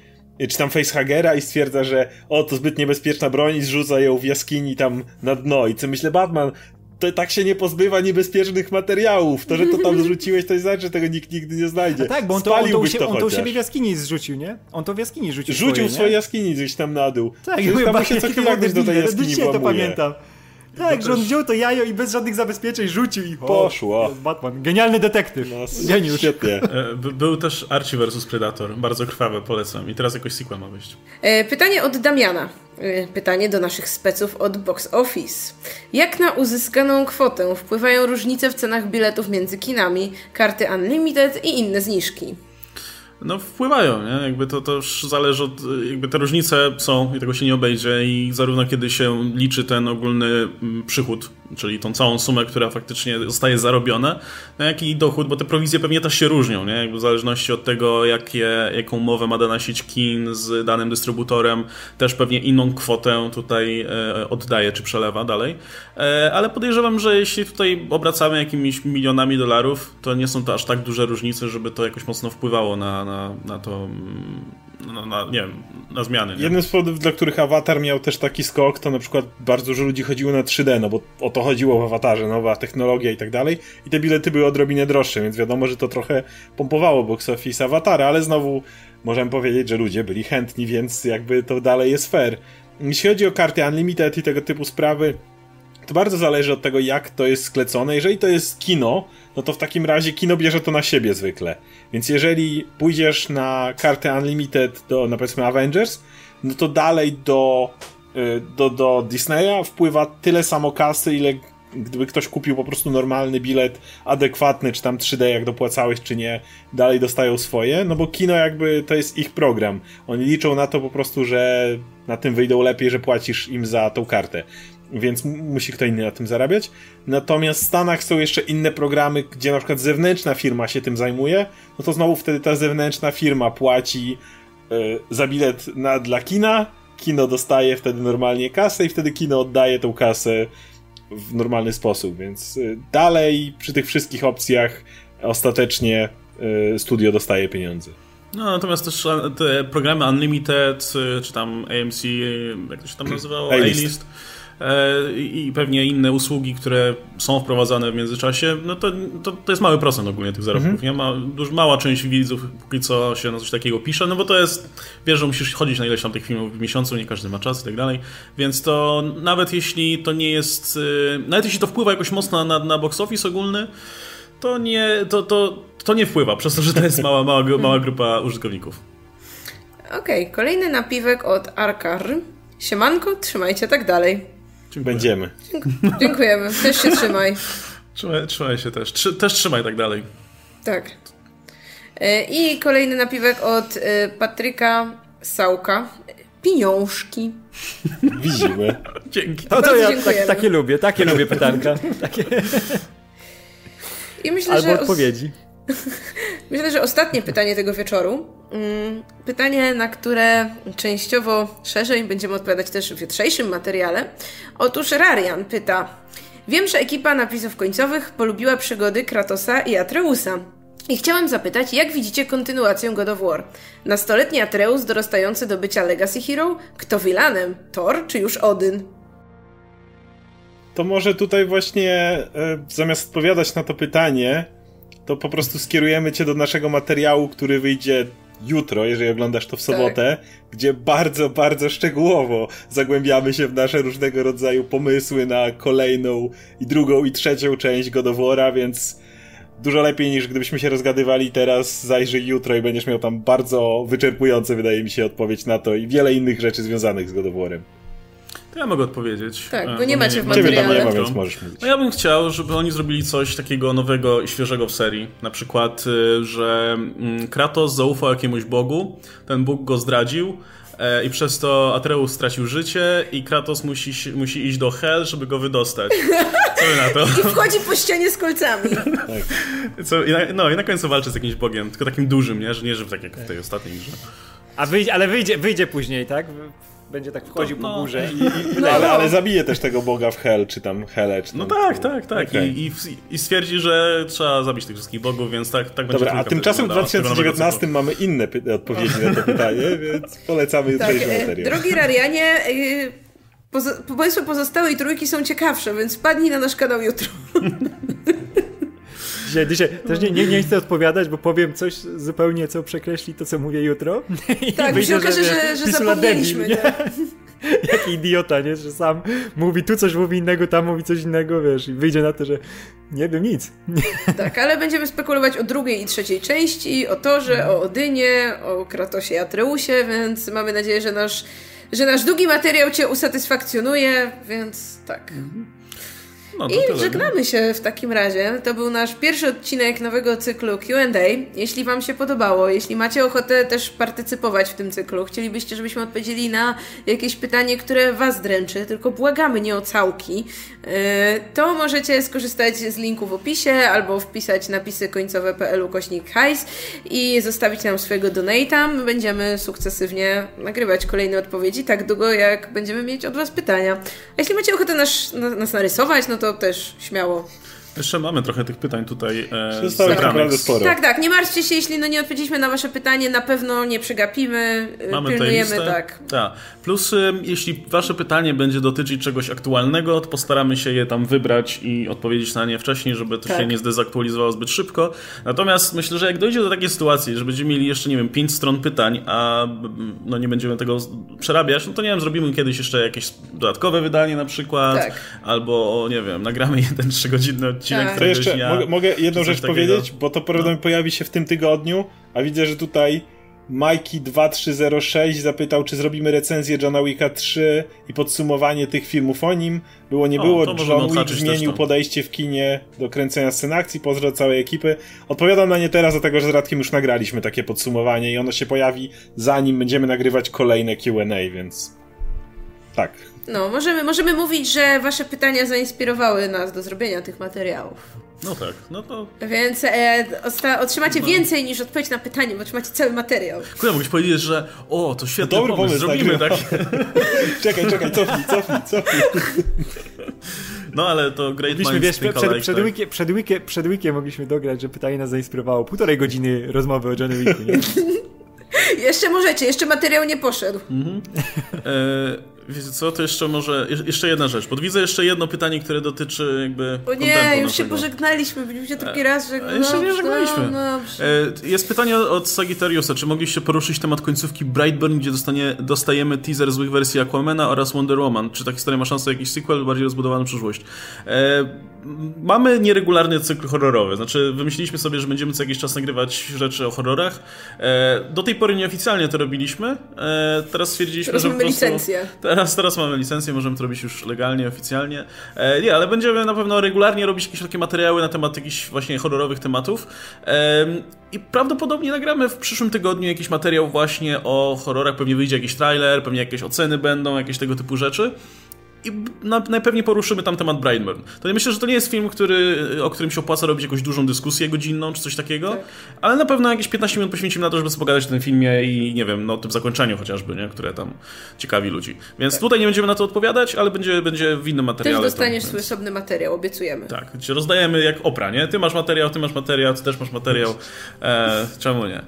czy tam facehagera i stwierdza, że o, to zbyt niebezpieczna broń i zrzuca ją w jaskini tam na dno. I co myślę, Batman, to tak się nie pozbywa niebezpiecznych materiałów. To, że to tam zrzuciłeś, to nie znaczy, że tego nikt nigdy nie znajdzie. A tak, bo on to, on to, się, on to u siebie w jaskini zrzucił, nie? On to w jaskini rzucił Rzucił swoje, w swojej jaskini gdzieś tam na dół. Tak, i tam się co chwilę do tej jaskini to pamiętam. Tak, że on wziął to jajo i bez żadnych zabezpieczeń rzucił i Poszło. Batman. Genialny detektyw. No, Geniusz. Świetnie. E, był też Archie vs Predator. Bardzo krwawe, polecam. I teraz jakoś sequel ma wyjść. E, pytanie od Damiana. E, pytanie do naszych speców od Box Office. Jak na uzyskaną kwotę wpływają różnice w cenach biletów między kinami, karty Unlimited i inne zniżki? No wpływają, nie? Jakby to, to zależy od, jakby te różnice są i tego się nie obejdzie i zarówno kiedy się liczy ten ogólny mm, przychód, czyli tą całą sumę, która faktycznie zostaje zarobiona, no jak i dochód, bo te prowizje pewnie też się różnią, nie? Jakby w zależności od tego, jakie, jaką umowę ma dana sieć kin z danym dystrybutorem, też pewnie inną kwotę tutaj e, oddaje czy przelewa dalej, e, ale podejrzewam, że jeśli tutaj obracamy jakimiś milionami dolarów, to nie są to aż tak duże różnice, żeby to jakoś mocno wpływało na na, na to, mm, na, na, nie wiem, na zmiany. Nie? Jednym z powodów, dla których Avatar miał też taki skok, to na przykład bardzo dużo ludzi chodziło na 3D, no bo o to chodziło w Avatarze, nowa technologia i tak dalej. I te bilety były odrobinę droższe, więc wiadomo, że to trochę pompowało box office Avatara, ale znowu możemy powiedzieć, że ludzie byli chętni, więc jakby to dalej jest fair. Jeśli chodzi o karty Unlimited i tego typu sprawy, to bardzo zależy od tego, jak to jest sklecone. Jeżeli to jest kino, no to w takim razie kino bierze to na siebie zwykle. Więc jeżeli pójdziesz na kartę Unlimited do, na powiedzmy Avengers, no to dalej do, y, do, do Disneya wpływa tyle samo kasy, ile gdyby ktoś kupił po prostu normalny bilet adekwatny, czy tam 3D, jak dopłacałeś, czy nie, dalej dostają swoje, no bo kino jakby to jest ich program. Oni liczą na to po prostu, że na tym wyjdą lepiej, że płacisz im za tą kartę więc musi kto inny na tym zarabiać. Natomiast w Stanach są jeszcze inne programy, gdzie na przykład zewnętrzna firma się tym zajmuje, no to znowu wtedy ta zewnętrzna firma płaci y, za bilet na, dla kina, kino dostaje wtedy normalnie kasę i wtedy kino oddaje tą kasę w normalny sposób, więc y, dalej przy tych wszystkich opcjach ostatecznie y, studio dostaje pieniądze. No, natomiast też te programy Unlimited, czy tam AMC, jak to się tam nazywało? A-list E, i pewnie inne usługi, które są wprowadzane w międzyczasie, no to, to, to jest mały procent ogólnie tych zarobków. Mhm. Nie ma, dużo, mała część widzów póki co się na coś takiego pisze, no bo to jest, wiesz, że musisz chodzić na ileś tam tych filmów w miesiącu, nie każdy ma czas i tak dalej, więc to nawet jeśli to nie jest, y, nawet jeśli to wpływa jakoś mocno na, na box office ogólny, to nie, to, to, to nie wpływa, przez to, że to jest mała, mała, mała grupa użytkowników. Okej, okay, kolejny napiwek od Arkar. Siemanko, trzymajcie tak dalej. Dziękuję. Będziemy. Dziękujemy. Też się trzymaj. Trzymaj, trzymaj się też. Trzy, też trzymaj tak dalej. Tak. E, I kolejny napiwek od e, Patryka Sałka. Pieniążki. Widzimy. Dzięki. No to ja tak, takie lubię, takie lubię pytanka. Takie. I myślę, Albo że odpowiedzi. Myślę, że ostatnie pytanie tego wieczoru. Mm, pytanie, na które częściowo szerzej będziemy odpowiadać też w jutrzejszym materiale. Otóż Rarian pyta: Wiem, że ekipa napisów końcowych polubiła przygody Kratosa i Atreusa. I chciałem zapytać, jak widzicie kontynuację God of War? Nastoletni Atreus dorastający do bycia Legacy Hero? Kto vilanem? Thor czy już Odyn? To może tutaj właśnie e, zamiast odpowiadać na to pytanie, to po prostu skierujemy cię do naszego materiału, który wyjdzie jutro, jeżeli oglądasz to w sobotę, tak. gdzie bardzo, bardzo szczegółowo zagłębiamy się w nasze różnego rodzaju pomysły na kolejną i drugą i trzecią część God of War'a, więc dużo lepiej niż gdybyśmy się rozgadywali teraz, zajrzyj jutro i będziesz miał tam bardzo wyczerpujące, wydaje mi się, odpowiedź na to i wiele innych rzeczy związanych z God of War'em. To ja mogę odpowiedzieć. Tak, E, bo nie macie w mam Ciebie tam materiale. nie ma, więc możesz mówić. No ja bym chciał, żeby oni zrobili coś takiego nowego i świeżego w serii. Na przykład, y, że mm, Kratos zaufał jakiemuś bogu, ten bóg go zdradził e, i przez to Atreus stracił życie i Kratos musi, musi iść do Hel, żeby go wydostać. Co wy na to? I wchodzi po ścianie z kolcami. Co, i na, no i na końcu walczy z jakimś bogiem, tylko takim dużym, nie? Że nie, że tak jak w tej ostatniej grze. A wyjdzie, ale wyjdzie, wyjdzie później, tak? Będzie tak wchodził No. po górze i, i, No, ale, no. ale zabije też tego boga w Hel, czy tam Hele, czy tam... No tak, tak, tak. Okej. I, i, I stwierdzi, że trzeba zabić tych wszystkich bogów, więc tak, tak będzie Dobra, a tymczasem w wyglądała z tego nowego 2019 cyklu. mamy inne py- odpowiedzi na to pytanie, więc polecamy Tak, jutrzejszy e, materiał. drogi Rarianie, e, pozo- pomysły pozostałej trójki są ciekawsze, więc wpadnij na nasz kanał jutro. Dzisiaj, dzisiaj też nie, nie, nie chcę odpowiadać, bo powiem coś zupełnie, co przekreśli to, co mówię jutro. Tak, wyjdzie, się okaże, że, że Pisula zapomnieliśmy. debil, nie? Jaki idiota, nie? Że sam mówi tu coś mówi innego, tam mówi coś innego, wiesz, i wyjdzie na to, że nie wiem nic. Tak, ale będziemy spekulować o drugiej i trzeciej części, o Torze, o Odynie, o Kratosie i Atreusie, więc mamy nadzieję, że nasz, że nasz długi materiał Cię usatysfakcjonuje, więc tak. No, I tyle. żegnamy się w takim razie. To był nasz pierwszy odcinek nowego cyklu QA. Jeśli Wam się podobało, jeśli macie ochotę też partycypować w tym cyklu, chcielibyście, żebyśmy odpowiedzieli na jakieś pytanie, które Was dręczy, tylko błagamy nie o całki, yy, to możecie skorzystać z linku w opisie albo wpisać napisy końcowe.pl kośnik hajs i zostawić nam swojego donata. My będziemy sukcesywnie nagrywać kolejne odpowiedzi, tak długo jak będziemy mieć od Was pytania. A jeśli macie ochotę nas, na, nas narysować, no to też śmiało. Jeszcze mamy trochę tych pytań tutaj e, Zostało zebranych. naprawdę sporo. Tak, tak, nie martwcie się, jeśli no nie odpowiedzieliśmy na Wasze pytanie, na pewno nie przegapimy, y, Mamy tutaj pilnujemy, listę. tak. Tak. Plus, ym, jeśli wasze pytanie będzie dotyczyć czegoś aktualnego, to postaramy się je tam wybrać i odpowiedzieć na nie wcześniej, żeby to Tak. się nie zdezaktualizowało zbyt szybko. Natomiast myślę, że jak dojdzie do takiej sytuacji, że będziemy mieli jeszcze, nie wiem, pięć stron pytań, a no nie będziemy tego przerabiać, no to nie wiem, zrobimy kiedyś jeszcze jakieś dodatkowe wydanie na przykład, Tak. albo, nie wiem, nagramy jeden trzygodzinny odcinek Tak. To jeszcze mogę, mogę jedną rzecz takiego. powiedzieć, bo to prawdopodobnie pojawi się w tym tygodniu, a widzę, że tutaj Mikey2306 zapytał, czy zrobimy recenzję Johna Wicka 3 i podsumowanie tych filmów o nim. Było nie O, było, John Wick zmienił podejście w kinie do kręcenia scen akcji, pozdro całej ekipy. Odpowiadam na nie teraz, dlatego że z Radkiem już nagraliśmy takie podsumowanie i ono się pojawi zanim będziemy nagrywać kolejne Q&A, więc tak. No, możemy, możemy mówić, że Wasze pytania zainspirowały nas do zrobienia tych materiałów. No tak, no to... Więc e, osta- otrzymacie więcej niż odpowiedź na pytanie, bo otrzymacie cały materiał. Kurde, mogłeś powiedzieć, że o, to świetny Dobry pomysł, pomysł, zrobimy tak. Czekaj, czekaj, cofnij, cofnij, cofnij. No ale to Great Mogliśmy, Minds wiesz, think przed, alike, przed, tak? weekiem, przed, weekiem, przed weekiem mogliśmy dograć, że pytanie nas zainspirowało. Półtorej godziny rozmowy o Johnny Wicku, nie? Jeszcze możecie, jeszcze materiał nie poszedł. E, wiecie co, to jeszcze może, je- jeszcze jedna rzecz, bo widzę jeszcze jedno pytanie, które dotyczy jakby O nie, już się naszego. pożegnaliśmy, byliśmy drugi raz, że A jeszcze nie żegnaliśmy. No. E, Jest pytanie od Sagittariusa, czy mogliście poruszyć temat końcówki Brightburn, gdzie dostanie, dostajemy teaser złych wersji Aquamana oraz Wonder Woman? Czy ta historia ma szansę na jakiś sequel, bardziej rozbudowany przyszłość? E, mamy nieregularny cykl horrorowy, znaczy wymyśliliśmy sobie, że będziemy co jakiś czas nagrywać rzeczy o horrorach. E, do tej pory nieoficjalnie to robiliśmy, e, teraz stwierdziliśmy, Teraz że mamy po prostu... licencję. Teraz, teraz mamy licencję, możemy to robić już legalnie, oficjalnie. E, nie, ale będziemy na pewno regularnie robić jakieś takie materiały na temat jakichś właśnie horrorowych tematów. Em, I prawdopodobnie nagramy w przyszłym tygodniu jakiś materiał właśnie o horrorach. Pewnie wyjdzie jakiś trailer, pewnie jakieś oceny będą, jakieś tego typu rzeczy. I na, najpewniej poruszymy tam temat Brightburn. To ja myślę, że to nie jest film, który, o którym się opłaca robić jakąś dużą dyskusję godzinną czy coś takiego, Tak. ale na pewno jakieś 15 minut poświęcimy na to, żeby sobie pogadać o tym filmie i nie wiem, no o tym zakończeniu chociażby, nie? które tam ciekawi ludzi. Więc tutaj nie będziemy na to odpowiadać, ale będzie, będzie w innym Tak. Też materiale. dostaniesz to, swój więc- osobny materiał, obiecujemy. Tak, cię rozdajemy jak opra, nie? Ty masz materiał, ty masz materiał, ty też masz materiał. E, czemu nie?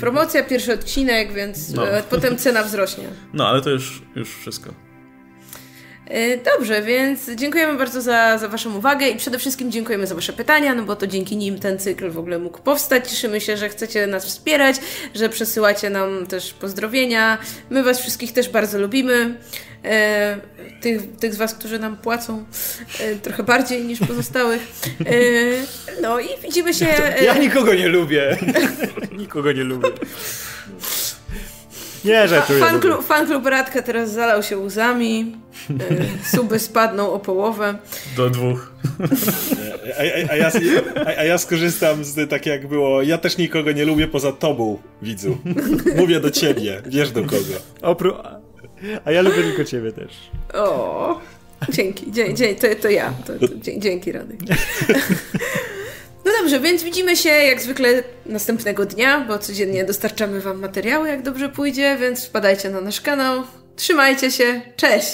Promocja, pierwszy odcinek, więc No. e, potem cena wzrośnie. No, ale to już, już wszystko. E, Dobrze, więc dziękujemy bardzo za, za Waszą uwagę i przede wszystkim dziękujemy za Wasze pytania, no bo to dzięki nim ten cykl w ogóle mógł powstać. Cieszymy się, że chcecie nas wspierać, że przesyłacie nam też pozdrowienia. My Was wszystkich też bardzo lubimy. E, tych, tych z Was, którzy nam płacą e, trochę bardziej niż pozostałych. E, no i widzimy się. e, Ja nikogo nie lubię. nikogo nie lubię. Nie, że tu Fan klub, fan klub Radka teraz zalał się łzami. E, suby spadną o połowę. Do dwóch. A, a, a, ja, a, ja skorzystam z tak jak było. Ja też nikogo nie lubię poza tobą, widzu. Mówię do ciebie, wiesz do kogo. Opró... A ja lubię tylko ciebie też. O, dzięki, dzie, dzie, to, to ja. To, to, dzięki, Radek. No dobrze, więc widzimy się jak zwykle następnego dnia, bo codziennie dostarczamy Wam materiały, jak dobrze pójdzie, więc wpadajcie na nasz kanał. Trzymajcie się, cześć!